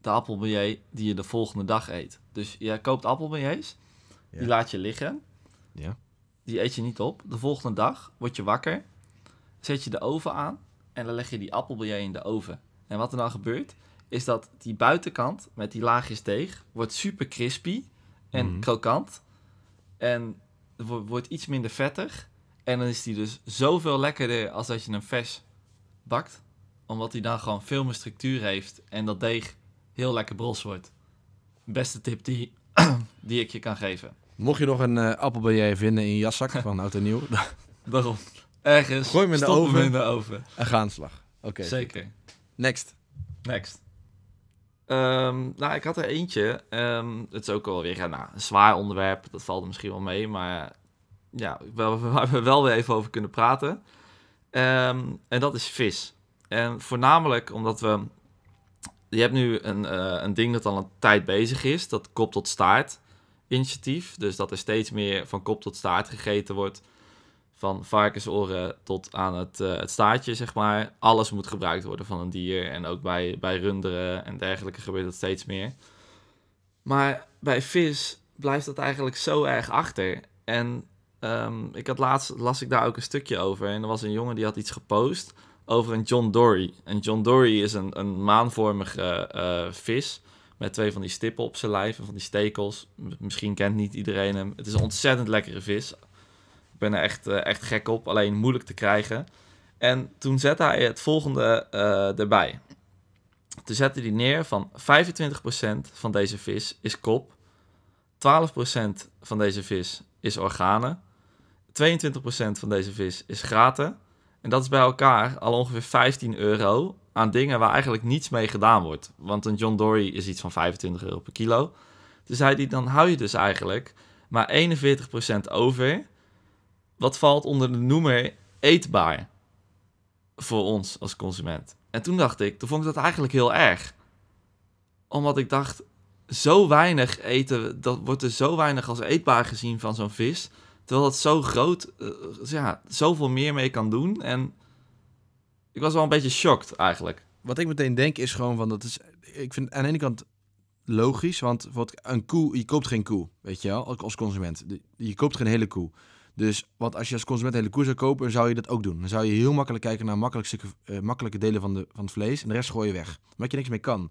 De appelbeignet die je de volgende dag eet. Dus je koopt appelbeignets, die laat je liggen. Ja. Die eet je niet op. De volgende dag word je wakker, zet je de oven aan en dan leg je die appelbeignet in de oven. En wat er dan gebeurt, is dat die buitenkant met die laagjes deeg wordt super crispy en Mhm. krokant. En wordt iets minder vettig. En dan is die dus zoveel lekkerder als dat je hem vers bakt. Omdat hij dan gewoon veel meer structuur heeft en dat deeg heel lekker bros wordt. Beste tip die, die ik je kan geven. Mocht je nog een eh appelbeignet vinden in je jaszak van oud en nieuw, Daarom. Ergens. Gooi hem in de oven. in de oven. en ga aan de slag. Oké. Zeker. Next. Next. Ehm, nou, ik had er eentje. Ehm, het is ook alweer nou, een zwaar onderwerp. Dat valt er misschien wel mee. Maar ja, waar we wel weer even over kunnen praten. Ehm, en dat is vis. En voornamelijk omdat we... Je hebt nu een, eh, een ding dat al een tijd bezig is. Dat kop tot staart initiatief. Dus dat er steeds meer van kop tot staart gegeten wordt. Van varkensoren tot aan het, eh, het staartje, zeg maar. Alles moet gebruikt worden van een dier. En ook bij, bij runderen en dergelijke gebeurt dat steeds meer. Maar bij vis blijft dat eigenlijk zo erg achter. En ehm, ik had laatst las ik daar ook een stukje over. En er was een jongen die had iets gepost over een John Dory. En John Dory is een, een maanvormige eh, vis. Met twee van die stippen op zijn lijf en van die stekels. Misschien kent niet iedereen hem. Het is een ontzettend lekkere vis. Ben er echt, eh, echt gek op. Alleen moeilijk te krijgen. En toen zette hij het volgende eh, erbij. Toen zette hij neer van 25% van deze vis is kop. 12% van deze vis is organen. 22% van deze vis is graten. En dat is bij elkaar al ongeveer 15 euro aan dingen waar eigenlijk niets mee gedaan wordt. Want een John Dory is iets van 25 euro per kilo. Dus hij, dan hou je dus eigenlijk maar 41% over. Wat valt onder de noemer eetbaar voor ons als consument. En toen dacht ik, toen vond ik dat eigenlijk heel erg. Omdat ik dacht, zo weinig eten, dat wordt er zo weinig als eetbaar gezien van zo'n vis. Terwijl dat zo groot, uh, ja, zoveel meer mee kan doen. En ik was wel een beetje shocked eigenlijk. Wat ik meteen denk is gewoon van, dat is, ik vind aan de ene kant logisch, want wat een koe, je koopt geen koe, weet je wel, als consument. Je koopt geen hele koe. Dus wat als je als consument hele koe zou kopen, zou je dat ook doen. Dan zou je heel makkelijk kijken naar makkelijke, uh, makkelijke delen van, de, van het vlees en de rest gooi je weg. Omdat je niks mee kan.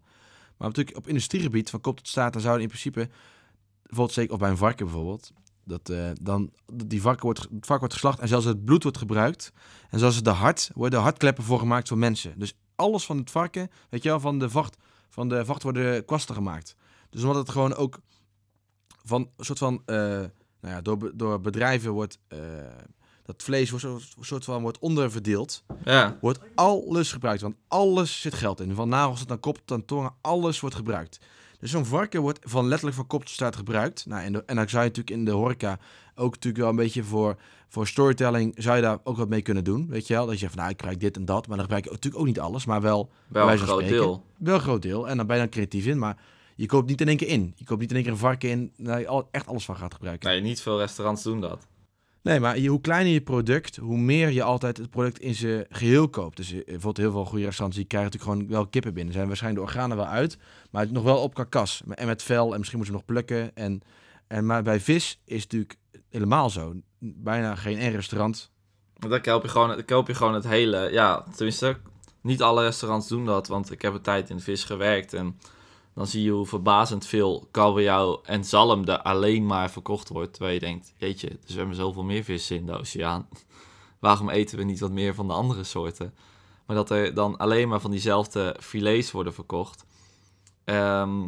Maar natuurlijk op industriegebied, van kop tot staat, dan zou je in principe, bijvoorbeeld zeker, of bij een varken bijvoorbeeld, dat uh, dan die varken wordt, het varken wordt geslacht en zelfs het bloed wordt gebruikt. En het de hart, worden hartkleppen voor gemaakt voor mensen. Dus alles van het varken, weet je wel, van de vacht, van de vacht worden kwasten gemaakt. Dus omdat het gewoon ook van een soort van, uh, nou ja, door, door bedrijven wordt, uh, dat vlees wordt een soort van wordt onderverdeeld. Ja. Wordt alles gebruikt, want alles zit geld in. Van nagels tot aan kop tot aan tongen, alles wordt gebruikt. Dus zo'n varken wordt van letterlijk van kop tot staart gebruikt. Nou, en, de, en dan zou je natuurlijk in de horeca ook natuurlijk wel een beetje voor, voor storytelling... zou je daar ook wat mee kunnen doen, weet je wel? Dat je zegt van, nou, ik gebruik dit en dat. Maar dan gebruik je natuurlijk ook niet alles, maar wel... Wel een groot spreken, deel. Wel een groot deel. En dan ben je dan creatief in, maar... Je koopt niet in één keer in. Je koopt niet in één keer een varken in waar je echt alles van gaat gebruiken. Nee, niet veel restaurants doen dat. Nee, maar je, hoe kleiner je product, hoe meer je altijd het product in zijn geheel koopt. Dus eh, bijvoorbeeld heel veel goede restaurants die krijgen natuurlijk gewoon wel kippen binnen. Zijn waarschijnlijk de organen wel uit, maar nog wel op karkas. En met vel en misschien moeten ze nog plukken. En, en, maar bij vis is het natuurlijk helemaal zo. Bijna geen één restaurant. Dan koop je gewoon, dan koop je gewoon het hele, ja, tenminste, niet alle restaurants doen dat. Want ik heb een tijd in vis gewerkt en dan zie je hoe verbazend veel kabeljauw en zalm er alleen maar verkocht wordt. Terwijl je denkt, jeetje, er zwemmen zoveel meer vissen in de oceaan. Waarom eten we niet wat meer van de andere soorten? Maar dat er dan alleen maar van diezelfde filets worden verkocht. Ehm,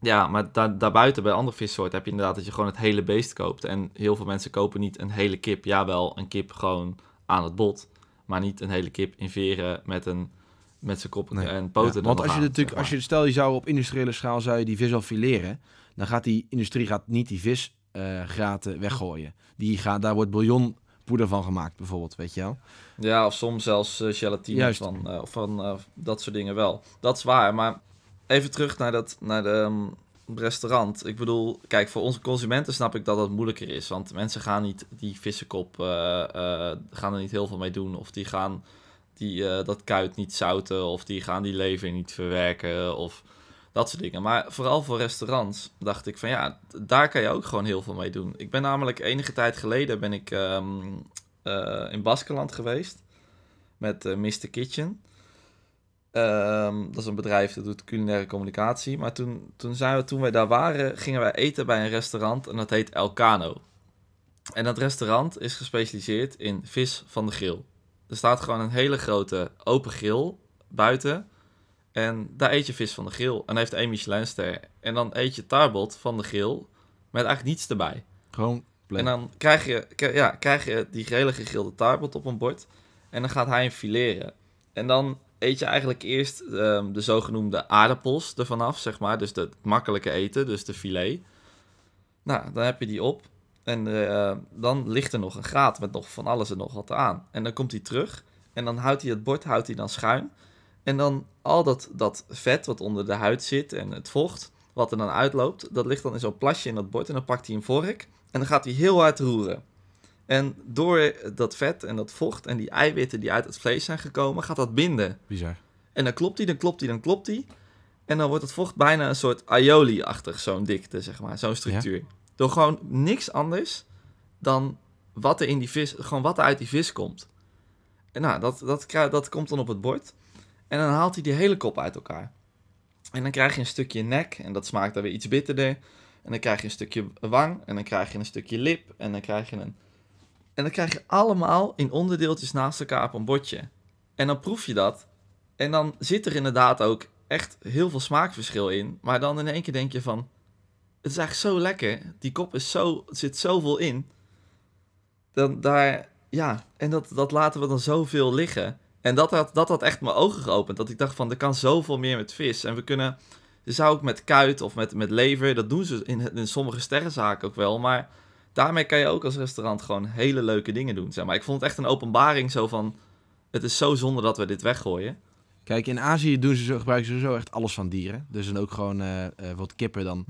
ja, maar daar, daarbuiten bij andere vissoorten heb je inderdaad dat je gewoon het hele beest koopt. En heel veel mensen kopen niet een hele kip. Ja, wel een kip gewoon aan het bot. Maar niet een hele kip in veren met een met zijn kop en poten. want als je natuurlijk, als je stel je zou op industriële schaal zou je die vis al fileren, dan gaat die industrie gaat niet die visgraten uh, weggooien. Die gaat, daar wordt bouillonpoeder van gemaakt, bijvoorbeeld, weet je wel. Ja, of soms zelfs uh, gelatine Juist. van, uh, van dat soort dingen wel. Dat is waar, maar even terug naar, dat, naar de um, restaurant. Ik bedoel, kijk, voor onze consumenten snap ik dat dat moeilijker is. Want mensen gaan niet die vissenkop, gaan er niet heel veel mee doen. Of die gaan die uh, dat kuit niet zouten of die gaan die lever niet verwerken of dat soort dingen. Maar vooral voor restaurants dacht ik van ja, daar kan je ook gewoon heel veel mee doen. Ik ben namelijk enige tijd geleden ben ik um, uh, in Baskeland geweest met uh, Mr. Kitchen. Um, dat is een bedrijf dat doet culinaire communicatie. Maar toen, toen, zijn we, toen wij daar waren, gingen wij eten bij een restaurant en dat heet Elcano. En dat restaurant is gespecialiseerd in vis van de grill. Er staat gewoon een hele grote open grill buiten. En daar eet je vis van de grill. En heeft één Michelinster. En dan eet je tarbot van de grill met eigenlijk niets erbij. Gewoon En dan krijg je, ja, krijg je die hele gegrilde tarbot op een bord. En dan gaat hij hem fileren. En dan eet je eigenlijk eerst um, de zogenoemde aardappels ervan af, zeg maar. Dus het makkelijke eten, dus de filet. Nou, dan heb je die op. En uh, dan ligt er nog een graad met nog van alles en nog wat aan. En dan komt hij terug. En dan houdt hij het bord houdt hij dan schuin. En dan al dat, dat vet wat onder de huid zit en het vocht, wat er dan uitloopt, dat ligt dan in zo'n plasje in dat bord. En dan pakt hij een vork en dan gaat hij heel hard roeren. En door dat vet en dat vocht en die eiwitten die uit het vlees zijn gekomen, gaat dat binden. Bizar. En dan klopt hij, dan klopt hij, dan klopt hij. En dan wordt het vocht bijna een soort aioli-achtig, zo'n dikte, zeg maar, zo'n structuur. Door gewoon niks anders dan wat er in die vis, gewoon wat er uit die vis komt. En nou, dat, dat, dat komt dan op het bord. En dan haalt hij die hele kop uit elkaar. En dan krijg je een stukje nek en dat smaakt dan weer iets bitterder. En dan krijg je een stukje wang en dan krijg je een stukje lip en dan krijg je een... En dan krijg je allemaal in onderdeeltjes naast elkaar op een bordje. En dan proef je dat. En dan zit er inderdaad ook echt heel veel smaakverschil in. Maar dan in één keer denk je van het is eigenlijk zo lekker. Die kop is zo, zit zoveel in. Dan daar, ja, en dat, dat laten we dan zoveel liggen. En dat had, dat had echt mijn ogen geopend. Dat ik dacht van, er kan zoveel meer met vis. En we kunnen, zou ook met kuit of met, met lever, dat doen ze in, in sommige sterrenzaken ook wel. Maar daarmee kan je ook als restaurant gewoon hele leuke dingen doen. Zeg maar. Ik vond het echt een openbaring zo van, het is zo zonde dat we dit weggooien. Kijk, in Azië doen ze zo, gebruiken ze sowieso echt alles van dieren. Dus dan ook gewoon eh eh, wat kippen. Dan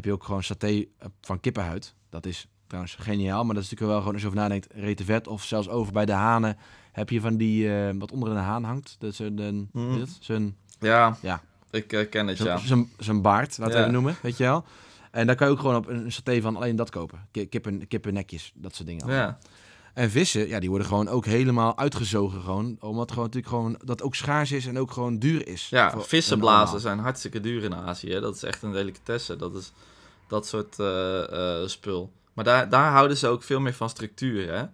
heb je ook gewoon saté eh, van kippenhuid. Dat is trouwens geniaal. Maar dat is natuurlijk wel gewoon, als je over nadenkt, retenvet. Of zelfs over bij de hanen heb je van die, eh, wat onder de haan hangt. Dat is een, Mm. Zijn, Ja, Ja. ik eh, ken het, ja. zijn, zijn baard, laten we Ja. noemen. Weet je wel? En daar kan je ook gewoon op een saté van alleen dat kopen. Ki- Kippen, kippennekjes, dat soort dingen. Ja, En vissen, ja, die worden gewoon ook helemaal uitgezogen gewoon. Omdat gewoon natuurlijk gewoon dat ook schaars is en ook gewoon duur is. ja vissenblazen en zijn hartstikke duur in Azië. hè. Dat is echt een delicatesse. Dat is dat soort eh, eh, spul. Maar daar, daar houden ze ook veel meer van structuur, hè.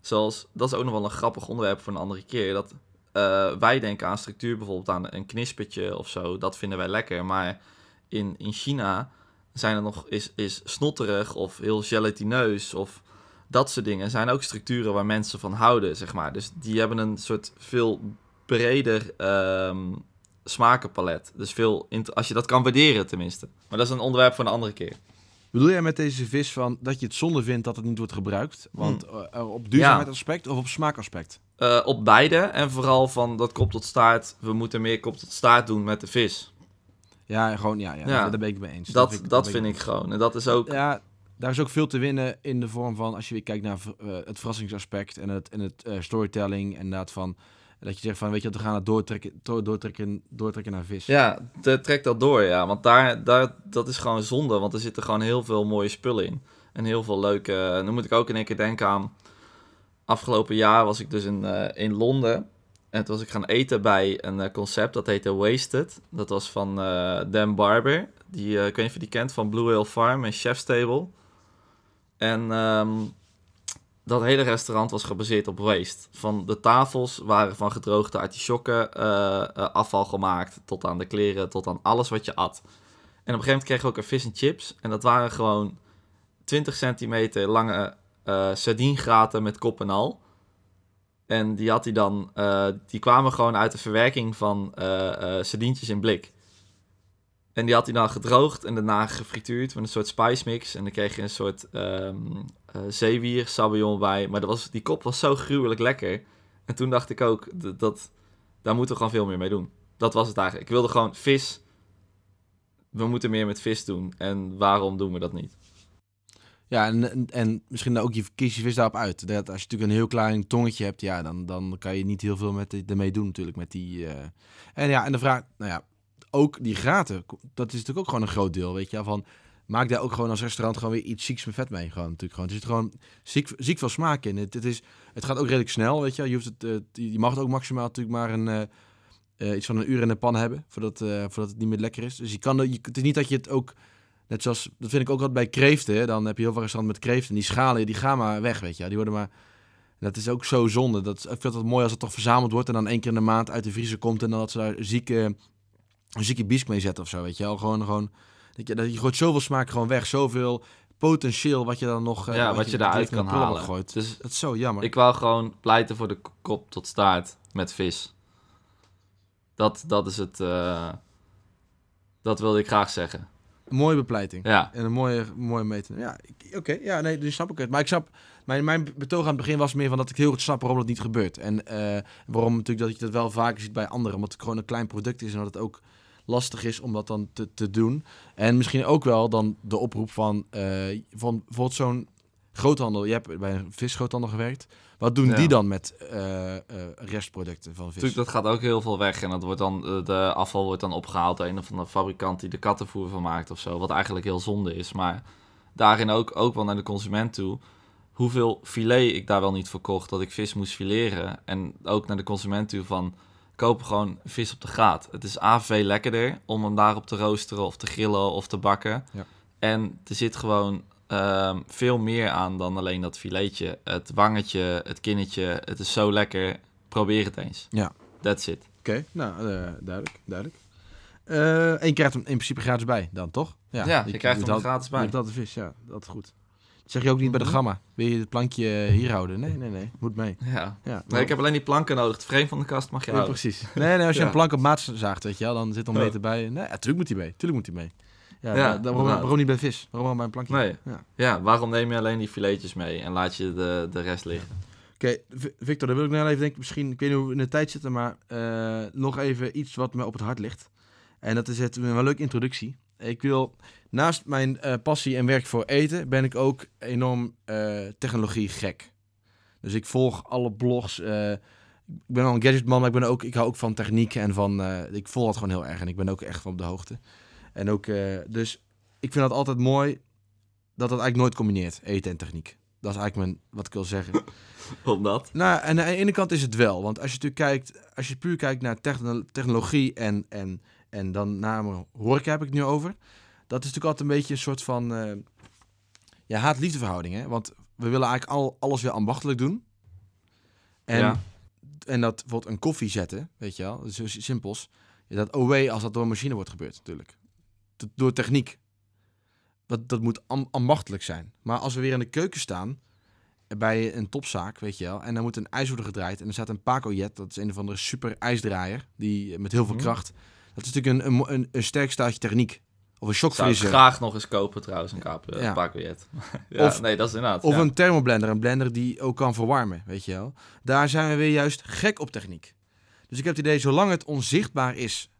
Zoals, dat is ook nog wel een grappig onderwerp voor een andere keer. Dat eh, wij denken aan structuur, bijvoorbeeld aan een knispertje of zo. Dat vinden wij lekker. Maar in, in China zijn er nog, is, is snotterig of heel gelatineus of dat soort dingen. Zijn ook structuren waar mensen van houden, zeg maar. Dus die hebben een soort veel breder ehm, smakenpalet. Dus veel, als je dat kan waarderen tenminste. Maar dat is een onderwerp voor een andere keer. Bedoel jij met deze vis van dat je het zonde vindt dat het niet wordt gebruikt? Want Hmm. eh, op duurzaamheidsaspect of op smaakaspect? Eh, op beide en vooral van dat kop tot staart. We moeten meer kop tot staart doen met de vis. Ja, gewoon, ja, ja, Ja. daar ben ik mee eens. Dat, vind dat vind ik gewoon. En dat is ook... Ja, daar is ook veel te winnen in de vorm van, als je weer kijkt naar eh, het verrassingsaspect en het, en het storytelling. Inderdaad van, dat je zegt van, weet je we gaan het doortrekken, door- doortrekken, doortrekken naar vis. Ja, trek dat door, ja. Want daar, daar, dat is gewoon zonde, want er zitten gewoon heel veel mooie spullen in. En heel veel leuke... Nu moet ik ook in één keer denken aan... Afgelopen jaar was ik dus in, eh, in Londen. En toen was ik gaan eten bij een eh, concept, dat heette Wasted. Dat was van eh, Dan Barber. Die, eh, ik weet niet of je die kent, van Blue Hill Farm en Chef's Table. En ehm, dat hele restaurant was gebaseerd op waste. Van de tafels waren van gedroogde artisjokken eh, eh, afval gemaakt. Tot aan de kleren, tot aan alles wat je at. En op een gegeven moment kregen we ook een vis en chips. En dat waren gewoon 20 centimeter lange eh sardiengraten met kop en al. En die had hij dan, die kwamen gewoon uit de verwerking van sardientjes in blik. En die had hij dan gedroogd en daarna gefrituurd met een soort spice mix. En dan kreeg je een soort ehm eh, zeewier, sabayon bij. Maar dat was, die kop was zo gruwelijk lekker. En toen dacht ik ook, d- dat, daar moeten we gewoon veel meer mee doen. Dat was het eigenlijk. Ik wilde gewoon vis. We moeten meer met vis doen. En waarom doen we dat niet? Ja, en, en, en misschien ook je, kies je vis daarop uit. Dat als je natuurlijk een heel klein tongetje hebt, ja, dan, dan kan je niet heel veel met ermee doen natuurlijk. Met die, eh. En ja, en de vraag, nou ja, ook die graten, dat is natuurlijk ook gewoon een groot deel, weet je van... Maak daar ook gewoon als restaurant gewoon weer iets zieks met vet mee. Gewoon, natuurlijk gewoon. Er zit gewoon ziek, ziek veel smaak in. Het, het, is, het gaat ook redelijk snel, weet je. Je, hoeft het, je mag het ook maximaal natuurlijk maar een, eh, eh, iets van een uur in de pan hebben. Voordat, eh, voordat het niet meer lekker is. Dus je kan, je, het is niet dat je het ook... Net zoals, dat vind ik ook altijd bij kreeften. hè. Dan heb je heel veel restaurants met kreeften. Die schalen, die gaan maar weg, weet je. Die worden maar... Dat is ook zo zonde. Dat, ik vind het mooi als het toch verzameld wordt... en dan één keer in de maand uit de vriezer komt... en dan dat ze daar zieke, een zieke bisk mee zetten of zo, weet je wel. Gewoon, gewoon... Dat je, dat je gooit zoveel smaak gewoon weg. Zoveel potentieel wat je dan nog... eh, ja, wat je daaruit kan halen. Gooit. Dus Dat is zo jammer. ik wou gewoon pleiten voor de kop tot staart met vis. Dat, dat is het... eh, dat wilde ik graag zeggen. Een mooie bepleiting. Ja, En een mooie, mooie meten. Ja, oké. Ja, nee, dus snap ik het. Maar ik snap... Mijn, mijn betoog aan het begin was meer van dat ik heel goed snap waarom dat niet gebeurt. En eh, waarom natuurlijk dat je dat wel vaker ziet bij anderen. Omdat het gewoon een klein product is en dat het ook lastig is om dat dan te, te doen. En misschien ook wel dan de oproep van, eh, van bijvoorbeeld zo'n groothandel. Je hebt bij een visgroothandel gewerkt. Wat doen Ja. die dan met eh, eh, restproducten van vis? natuurlijk, dat gaat ook heel veel weg. En dat wordt dan, de afval wordt dan opgehaald door een of andere fabrikant die de kattenvoer van maakt of zo. Wat eigenlijk heel zonde is. Maar daarin ook, ook wel naar de consument toe. Hoeveel filet ik daar wel niet voor kocht, dat ik vis moest fileren. En ook naar de consument toe van, koop gewoon vis op de graat. Het is A, veel lekkerder om hem daarop te roosteren of te grillen of te bakken. Ja. En er zit gewoon ehm, veel meer aan dan alleen dat filetje. Het wangetje, het kinnetje, het is zo lekker. Probeer het eens. Ja. That's it. Oké, nou, eh, duidelijk, duidelijk. Eh, en je krijgt hem in principe gratis bij dan, toch? Ja, je krijgt hem gratis bij. Dat is vis, ja. Dat is goed. Zeg je ook niet bij de Mhm. gamma. Wil je het plankje hier houden? Nee, nee, nee. Moet mee. Ja. Ja, Nee, ik heb alleen die planken nodig. Het frame van de kast mag je Ja, houden. precies. Nee, nee, als je Ja. een plank op maat zaagt, weet je wel, dan zit er een meter bij. Nee, ja, tuurlijk moet hij mee. Tuurlijk moet hij mee. Ja, Ja, ja waarom, niet bij vis? Waarom al bij een plankje? Nee. Ja. Ja, waarom neem je alleen die filetjes mee en laat je de, de rest liggen? Oké, Victor, dan wil ik nou even denken, misschien, ik weet niet hoe we in de tijd zitten, maar eh, nog even iets wat me op het hart ligt. En dat is het, een leuke introductie. Ik wil, naast mijn eh, passie en werk voor eten, ben ik ook enorm eh, technologie gek. Dus ik volg alle blogs. eh, ik ben al een gadgetman, maar ik, ben ook, ik hou ook van techniek en van, ik volg dat gewoon heel erg en ik ben ook echt van op de hoogte. En ook, dus ik vind dat altijd mooi dat dat eigenlijk nooit combineert, eten en techniek. Dat is eigenlijk mijn, wat ik wil zeggen. Omdat? Nou, en aan de ene kant is het wel. Want als je natuurlijk kijkt, als je puur kijkt naar techno- technologie en, en, en dan naar horeca heb ik het nu over. Dat is natuurlijk altijd een beetje een soort van eh ja, haat-liefde verhouding. Hè? Want we willen eigenlijk al, alles weer ambachtelijk doen. En, Ja. en dat bijvoorbeeld een koffie zetten, weet je wel, dat is zo simpels. Ja, dat OW als dat door een machine wordt gebeurd natuurlijk. Do- Door techniek. Dat, dat moet am- ambachtelijk zijn. Maar als we weer in de keuken staan, bij een topzaak, weet je wel. En dan moet een ijs worden gedraaid. En er staat een Paco-jet, dat is een of andere super ijsdraaier. Die met heel veel Mhm. kracht. Dat is natuurlijk een, een, een, een sterk staatje techniek. Of een Zou ik graag nog eens kopen trouwens, een kaap, Ja. paakbiljet. ja, Of- nee, dat is inderdaad. Of ja. een thermoblender, een blender die ook kan verwarmen, weet je wel. Daar zijn we weer juist gek op techniek. Dus ik heb het idee, zolang het onzichtbaar is,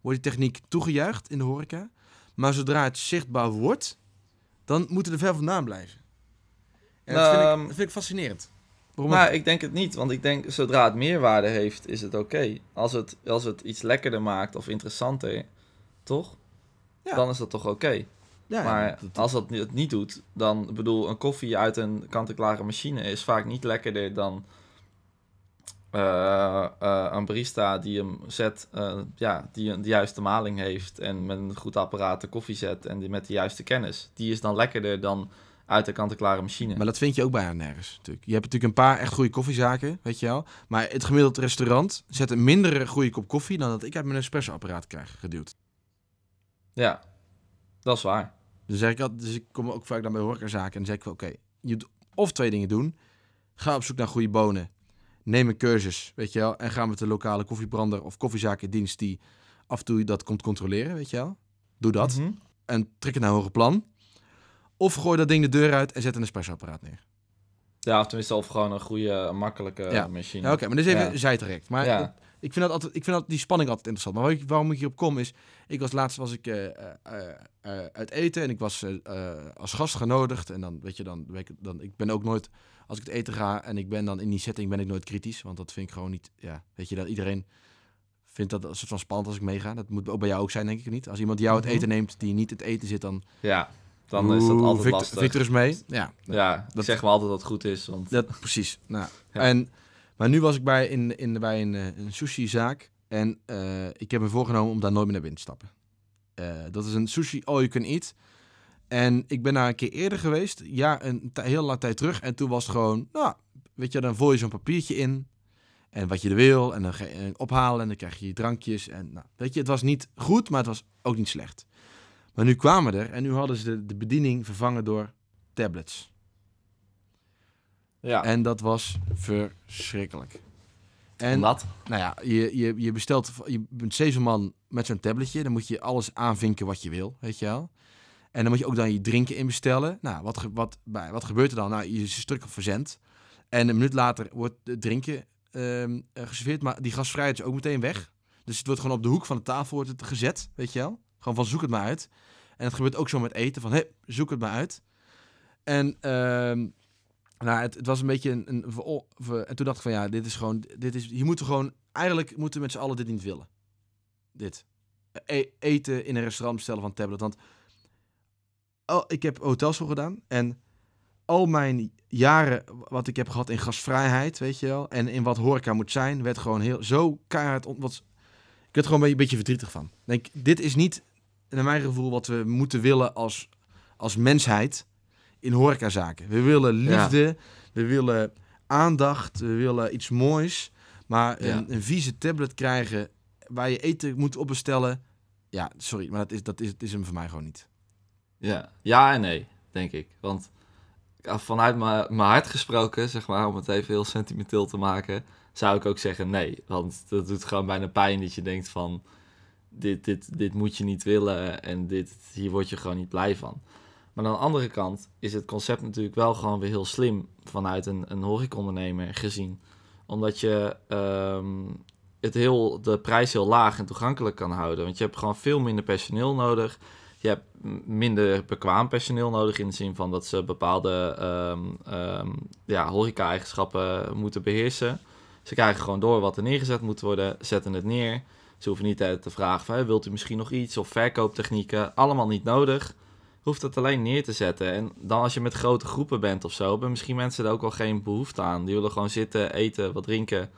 wordt die techniek toegejuicht in de horeca. Maar zodra het zichtbaar wordt, dan moeten er ver vandaan blijven. En dat, vind ik, Ehm, dat vind ik fascinerend. Waarom Nou, ik denk het niet, want ik denk zodra het meerwaarde heeft, is het oké. Als, het, als het iets lekkerder maakt of interessanter, toch? Ja. Dan is dat toch oké. ja, maar dat- als dat het niet doet, dan bedoel, een koffie uit een kant-en-klare machine is vaak niet lekkerder dan eh, eh, een barista die hem zet, eh, ja, die een de juiste maling heeft en met een goed apparaat de koffie zet en die met de juiste kennis. Die is dan lekkerder dan uit de kant-en-klare machine. Maar dat vind je ook bijna nergens. Natuurlijk. Je hebt natuurlijk een paar echt goede koffiezaken, weet je wel. Maar het gemiddeld restaurant zet een minder goede kop koffie dan dat ik uit mijn espresso-apparaat krijg geduwd. Ja, dat is waar. Dus, zeg ik altijd, dus ik kom ook vaak dan bij horecazaken en zeg ik wel, oké, je moet of twee dingen doen. Ga op zoek naar goede bonen. Neem een cursus, weet je wel. En ga met de lokale koffiebrander of koffiezaak in dienst die af en toe dat komt controleren, weet je wel. Doe dat. Mhm. En trek het naar een hoger plan. Of gooi dat ding de deur uit en zet een espresso-apparaat neer. Ja, of tenminste, of gewoon een goede, makkelijke Ja. machine. Ja, Oké, maar dit is even Ja. zijtrekt. Maar Ja. ik vind, dat altijd, ik vind dat die spanning altijd interessant. Maar waarom ik hierop kom is... Ik was laatst was ik eh, eh, eh, uit eten en ik was als gast genodigd. En dan, weet je, dan, weet ik, dan... Ik ben ook nooit... Als ik het eten ga en ik ben dan in die setting, ben ik nooit kritisch. Want dat vind ik gewoon niet... Ja, weet je, dat iedereen vindt dat een soort van spannend als ik meega. Dat moet ook bij jou ook zijn, denk ik niet. Als iemand jou het Mhm. eten neemt die niet het eten zit, dan... Ja, dan is dat altijd Victor, lastig. Victor is mee. Ja, ja, dat- zeg maar altijd dat het goed is. Want... Dat, precies. Nou, Ja. en, maar nu was ik bij, in, in, bij een, eh, een sushi-zaak. En eh, ik heb me voorgenomen om daar nooit meer naar binnen te stappen. Eh, dat is een sushi all you can eat. En ik ben daar een keer eerder geweest. Ja, een heel lang tijd terug. En toen was het gewoon, nou, weet je, dan vul je zo'n papiertje in. En wat je er wil. En dan ga je ophalen. En dan krijg je je drankjes. En nou, weet je, het was niet goed, maar het was ook niet slecht. Maar nu kwamen er. En nu hadden ze de, de bediening vervangen door tablets. ja, En dat was verschrikkelijk. En Omdat? nou ja, je, je, je bestelt, je bent zeven man met zo'n tabletje. Dan moet je alles aanvinken wat je wil, weet je wel. En dan moet je ook dan je drinken in bestellen. Nou, wat, wat, bij- wat gebeurt er dan? Nou, je is een stuk verzend. En een minuut later wordt het drinken eh, geserveerd. Maar die gasvrijheid is ook meteen weg. Dus het wordt gewoon op de hoek van de tafel wordt het gezet, weet je wel. Gewoon van zoek het maar uit. En het gebeurt ook zo met eten. Van, hé, zoek het maar uit. En ehm, nou, het, het was een beetje een... en toen dacht ik van, ja, dit is gewoon... Dit is, hier moeten gewoon... Eigenlijk moeten we met z'n allen dit niet willen. Dit. E- eten in een restaurant bestellen van tablet. Want oh, ik heb hotels voor gedaan. En al mijn jaren wat ik heb gehad in gasvrijheid, weet je wel. En in wat horeca moet zijn, werd gewoon heel zo keihard... Wat, ik werd gewoon een beetje, verdrietig van. Denk, dit is niet, naar mijn gevoel, wat we moeten willen als, als mensheid in horecazaken. We willen liefde, we willen aandacht, we willen iets moois. Maar Ja. een, een vieze tablet krijgen waar je eten moet opbestellen, ja, sorry, maar dat is, dat is, het is hem voor mij gewoon niet. Ja, ja en nee, denk ik. Want vanuit mijn mijn hart gesproken, zeg maar, om het even heel sentimenteel te maken, zou ik ook zeggen nee. Want dat doet gewoon bijna pijn dat je denkt van, dit, dit, dit moet je niet willen en dit, hier word je gewoon niet blij van. Maar aan de andere kant is het concept natuurlijk wel gewoon weer heel slim vanuit een, een horecaondernemer gezien. Omdat je ehm, het heel, de prijs heel laag en toegankelijk kan houden. Want je hebt gewoon veel minder personeel nodig. Je hebt minder bekwaam personeel nodig in de zin van dat ze bepaalde ehm, ehm, ja, horeca-eigenschappen moeten beheersen. Ze krijgen gewoon door wat er neergezet moet worden, zetten het neer. Ze hoeven niet te vragen van, "Hey, wilt u misschien nog iets? Of verkooptechnieken, allemaal niet nodig. Hoeft het alleen neer te zetten. En dan als je met grote groepen bent of zo, hebben misschien mensen er ook wel geen behoefte aan. Die willen gewoon zitten, eten, wat drinken.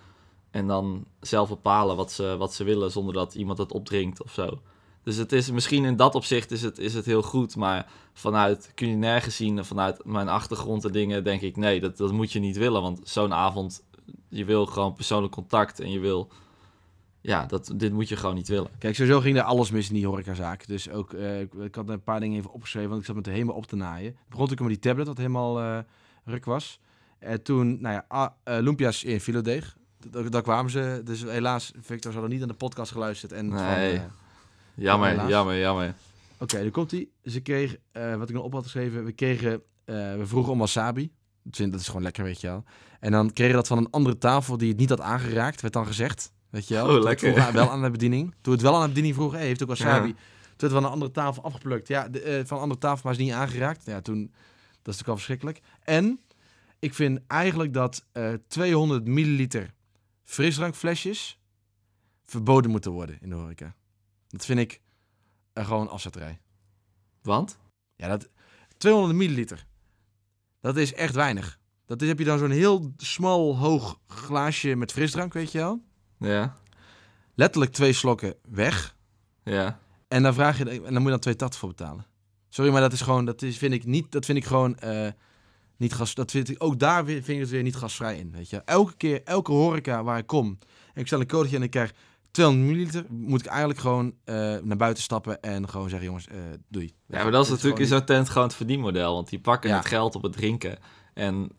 En dan zelf bepalen wat ze, wat ze willen zonder dat iemand het opdringt of zo. Dus het is misschien in dat opzicht is het, is het heel goed. Maar vanuit culinair gezien en vanuit mijn achtergrond en dingen denk ik nee, dat, dat moet je niet willen. Want zo'n avond, je wil gewoon persoonlijk contact en je wil, ja, dat, dit moet je gewoon niet willen. Kijk, sowieso ging er alles mis in die horecazaak. Dus ook, eh, ik, ik had een paar dingen even opgeschreven, want ik zat met de helemaal op te naaien. Begon natuurlijk met die tablet, wat helemaal eh, ruk was. En toen, nou ja, eh, Lumpia's in Filodeeg. Daar, kwamen ze. Dus helaas, Victor had niet aan de podcast geluisterd. En Nee. Jammer, helaas. jammer, jammer. Oké, dan komt hij. Ze kreeg, wat ik nog op had geschreven, we kregen, we vroegen om wasabi. Dat is gewoon lekker, weet je wel. En dan kregen we dat van een andere tafel die het niet had aangeraakt, werd dan gezegd. Weet je wel. Oh, lekker. aan- wel aan de bediening. Toen het wel aan de bediening vroegen, hey, heeft ook wasabi. Ja. Toen werd het van een andere tafel afgeplukt. Ja, de, eh, van een andere tafel, maar is niet aangeraakt. Ja, toen, dat is natuurlijk al verschrikkelijk. En ik vind eigenlijk dat eh 200 milliliter frisdrankflesjes verboden moeten worden in de horeca. Dat vind ik eh, gewoon afzetterij. Want? Ja, dat 200 milliliter. Dat is echt weinig. Dat is, heb je dan zo'n heel smal, hoog glaasje met frisdrank, weet je wel. Ja, Letterlijk twee slokken weg. ja. En dan vraag je, en dan moet je dan twee tat voor betalen. Sorry, maar dat is gewoon, dat is, vind ik niet, dat vind ik gewoon eh, niet gas. Dat vind ik ook daar weer, vind ik het weer niet gasvrij in, weet je. Elke keer, elke horeca waar ik kom, en ik stel een codetje en ik krijg 200 milliliter, moet ik eigenlijk gewoon eh, naar buiten stappen en gewoon zeggen, jongens, eh, doei. Ja, maar dat is natuurlijk in zo'n tent gewoon het verdienmodel. Want die pakken Ja. het geld op het drinken. En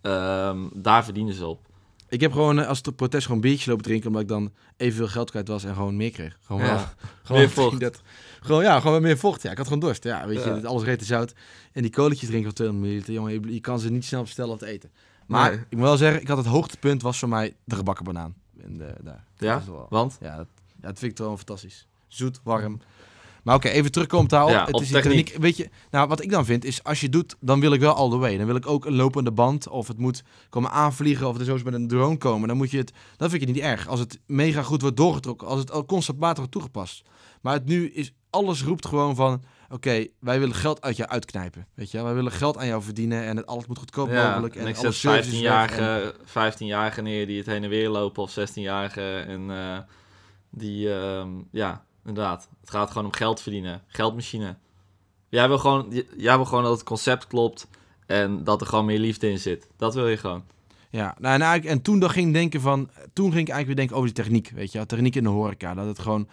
ehm, daar verdienen ze op. Ik heb gewoon eh, als het protest gewoon een biertje lopen drinken, omdat ik dan evenveel geld kwijt was en gewoon meer kreeg. Gewoon Ja. wel. Gewoon Meer vocht. 30. Gewoon ja, gewoon meer vocht. Ja, ik had gewoon dorst. Ja, weet je, Ja. dit alles reet te zout. En die koletjes drinken van 200 milliliter, jongen, je, je kan ze niet snel bestellen of te eten. Maar Nee. ik moet wel zeggen, ik had het hoogtepunt was voor mij de gebakken banaan. En de, daar. Ja? Dat wel- Want? ja, dat, ja, dat vind ik wel fantastisch. Zoet, warm. Maar oké, even terugkomen daarop. Ja, het op is techniek. techniek. Weet je, nou, wat ik dan vind is, als je doet, dan wil ik wel all the way. Dan wil ik ook een lopende band, of het moet komen aanvliegen, of het er eens met een drone komen. Dan moet je het, dat vind ik niet erg. Als het mega goed wordt doorgetrokken, als het al constantmatig wordt toegepast. Maar het nu is, alles roept gewoon van, oké, wij willen geld uit jou uitknijpen. Weet je, wij willen geld aan jou verdienen en het, alles moet goedkoop Ja, mogelijk. en ik alle zet service is weg 15-jarigen 15 neer die het heen en weer lopen. Of 16-jarigen. En eh, die, ehm, ja, inderdaad. Het gaat gewoon om geld verdienen. Geldmachine. Jij wil gewoon, jij wil gewoon dat het concept klopt. En dat er gewoon meer liefde in zit. Dat wil je gewoon. Ja, nou, en, eigenlijk, en toen dan ging ik denken van, toen ging ik eigenlijk weer denken over die techniek, weet je, techniek in de horeca, dat het gewoon,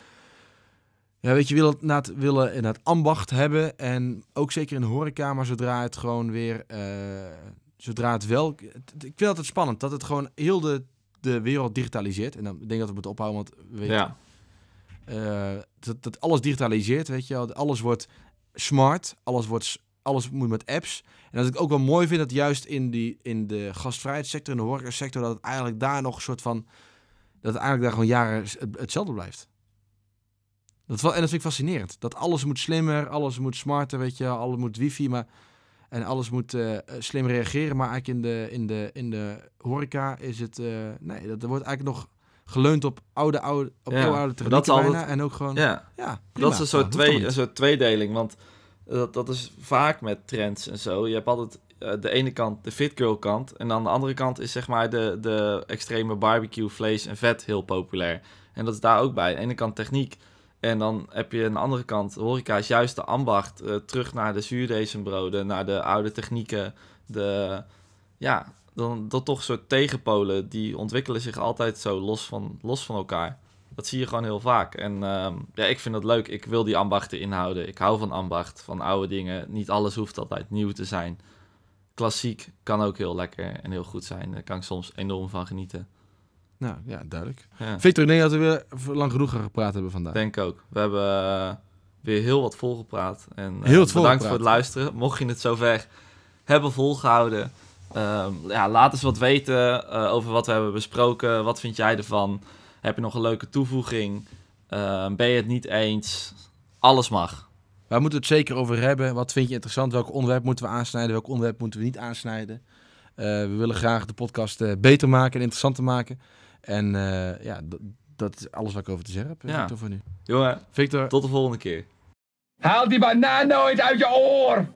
ja, weet je, wil het, het willen in het ambacht hebben en ook zeker in de horeca, maar zodra het gewoon weer, eh, zodra het wel, ik vind dat het spannend, dat het gewoon heel de, de wereld digitaliseert en dan denk ik dat we moeten ophouden, want we weten, Ja, eh, dat, dat alles digitaliseert, weet je. Alles wordt smart, alles, wordt, alles moet met apps. En dat ik ook wel mooi vind dat juist in, die, in de gastvrijheidssector, in de horecasector, dat het eigenlijk daar nog een soort van, dat het eigenlijk daar gewoon jaren hetzelfde blijft. Dat, en dat vind ik fascinerend. Dat alles moet slimmer, alles moet smarter, weet je. Alles moet wifi, maar... En alles moet eh, slim reageren, maar eigenlijk in de, in de, in de horeca is het... eh, nee, dat, wordt eigenlijk nog geleund op oude, oude, op Ja, oude, dat is technieken altijd-. En ook gewoon... ja. Ja, Dat is een soort, twee, een soort tweedeling. Want dat, dat is vaak met trends en zo. Je hebt altijd eh, de ene kant de fit girl kant. En aan de andere kant is zeg maar de, de extreme barbecue, vlees en vet heel populair. En dat is daar ook bij. Aan de ene kant techniek. En dan heb je aan de andere kant, horeca is juist de ambacht. eh, terug naar de zuurdezenbroden, naar de oude technieken. De, ja, dan dat toch soort tegenpolen. Die ontwikkelen zich altijd zo los van, los van elkaar. Dat zie je gewoon heel vaak. En ehm, ja, ik vind dat leuk. Ik wil die ambachten inhouden. Ik hou van ambacht, van oude dingen. Niet alles hoeft altijd nieuw te zijn. Klassiek kan ook heel lekker en heel goed zijn. Daar kan ik soms enorm van genieten. Nou, ja, duidelijk. Ja, Victor, ik denk dat we weer lang genoeg gaan gepraat hebben vandaag. denk ook. We hebben eh, weer heel wat volgepraat. En eh, Heel wat bedankt voor het luisteren. Mocht je het zover hebben volgehouden, ehm, ja, laat eens wat weten eh, over wat we hebben besproken. Wat vind jij ervan? Heb je nog een leuke toevoeging? Ehm, ben je het niet eens? Alles mag. Waar moeten we het zeker over hebben? Wat vind je interessant? Welk onderwerp moeten we aansnijden? Welk onderwerp moeten we niet aansnijden? Eh, we willen graag de podcast eh, beter maken en interessanter maken. En eh, ja, dat is alles wat ik over te zeggen heb. Ja. Victor, voor nu. Jongen, Victor, tot de volgende keer. Haal die banaan nooit uit je oor!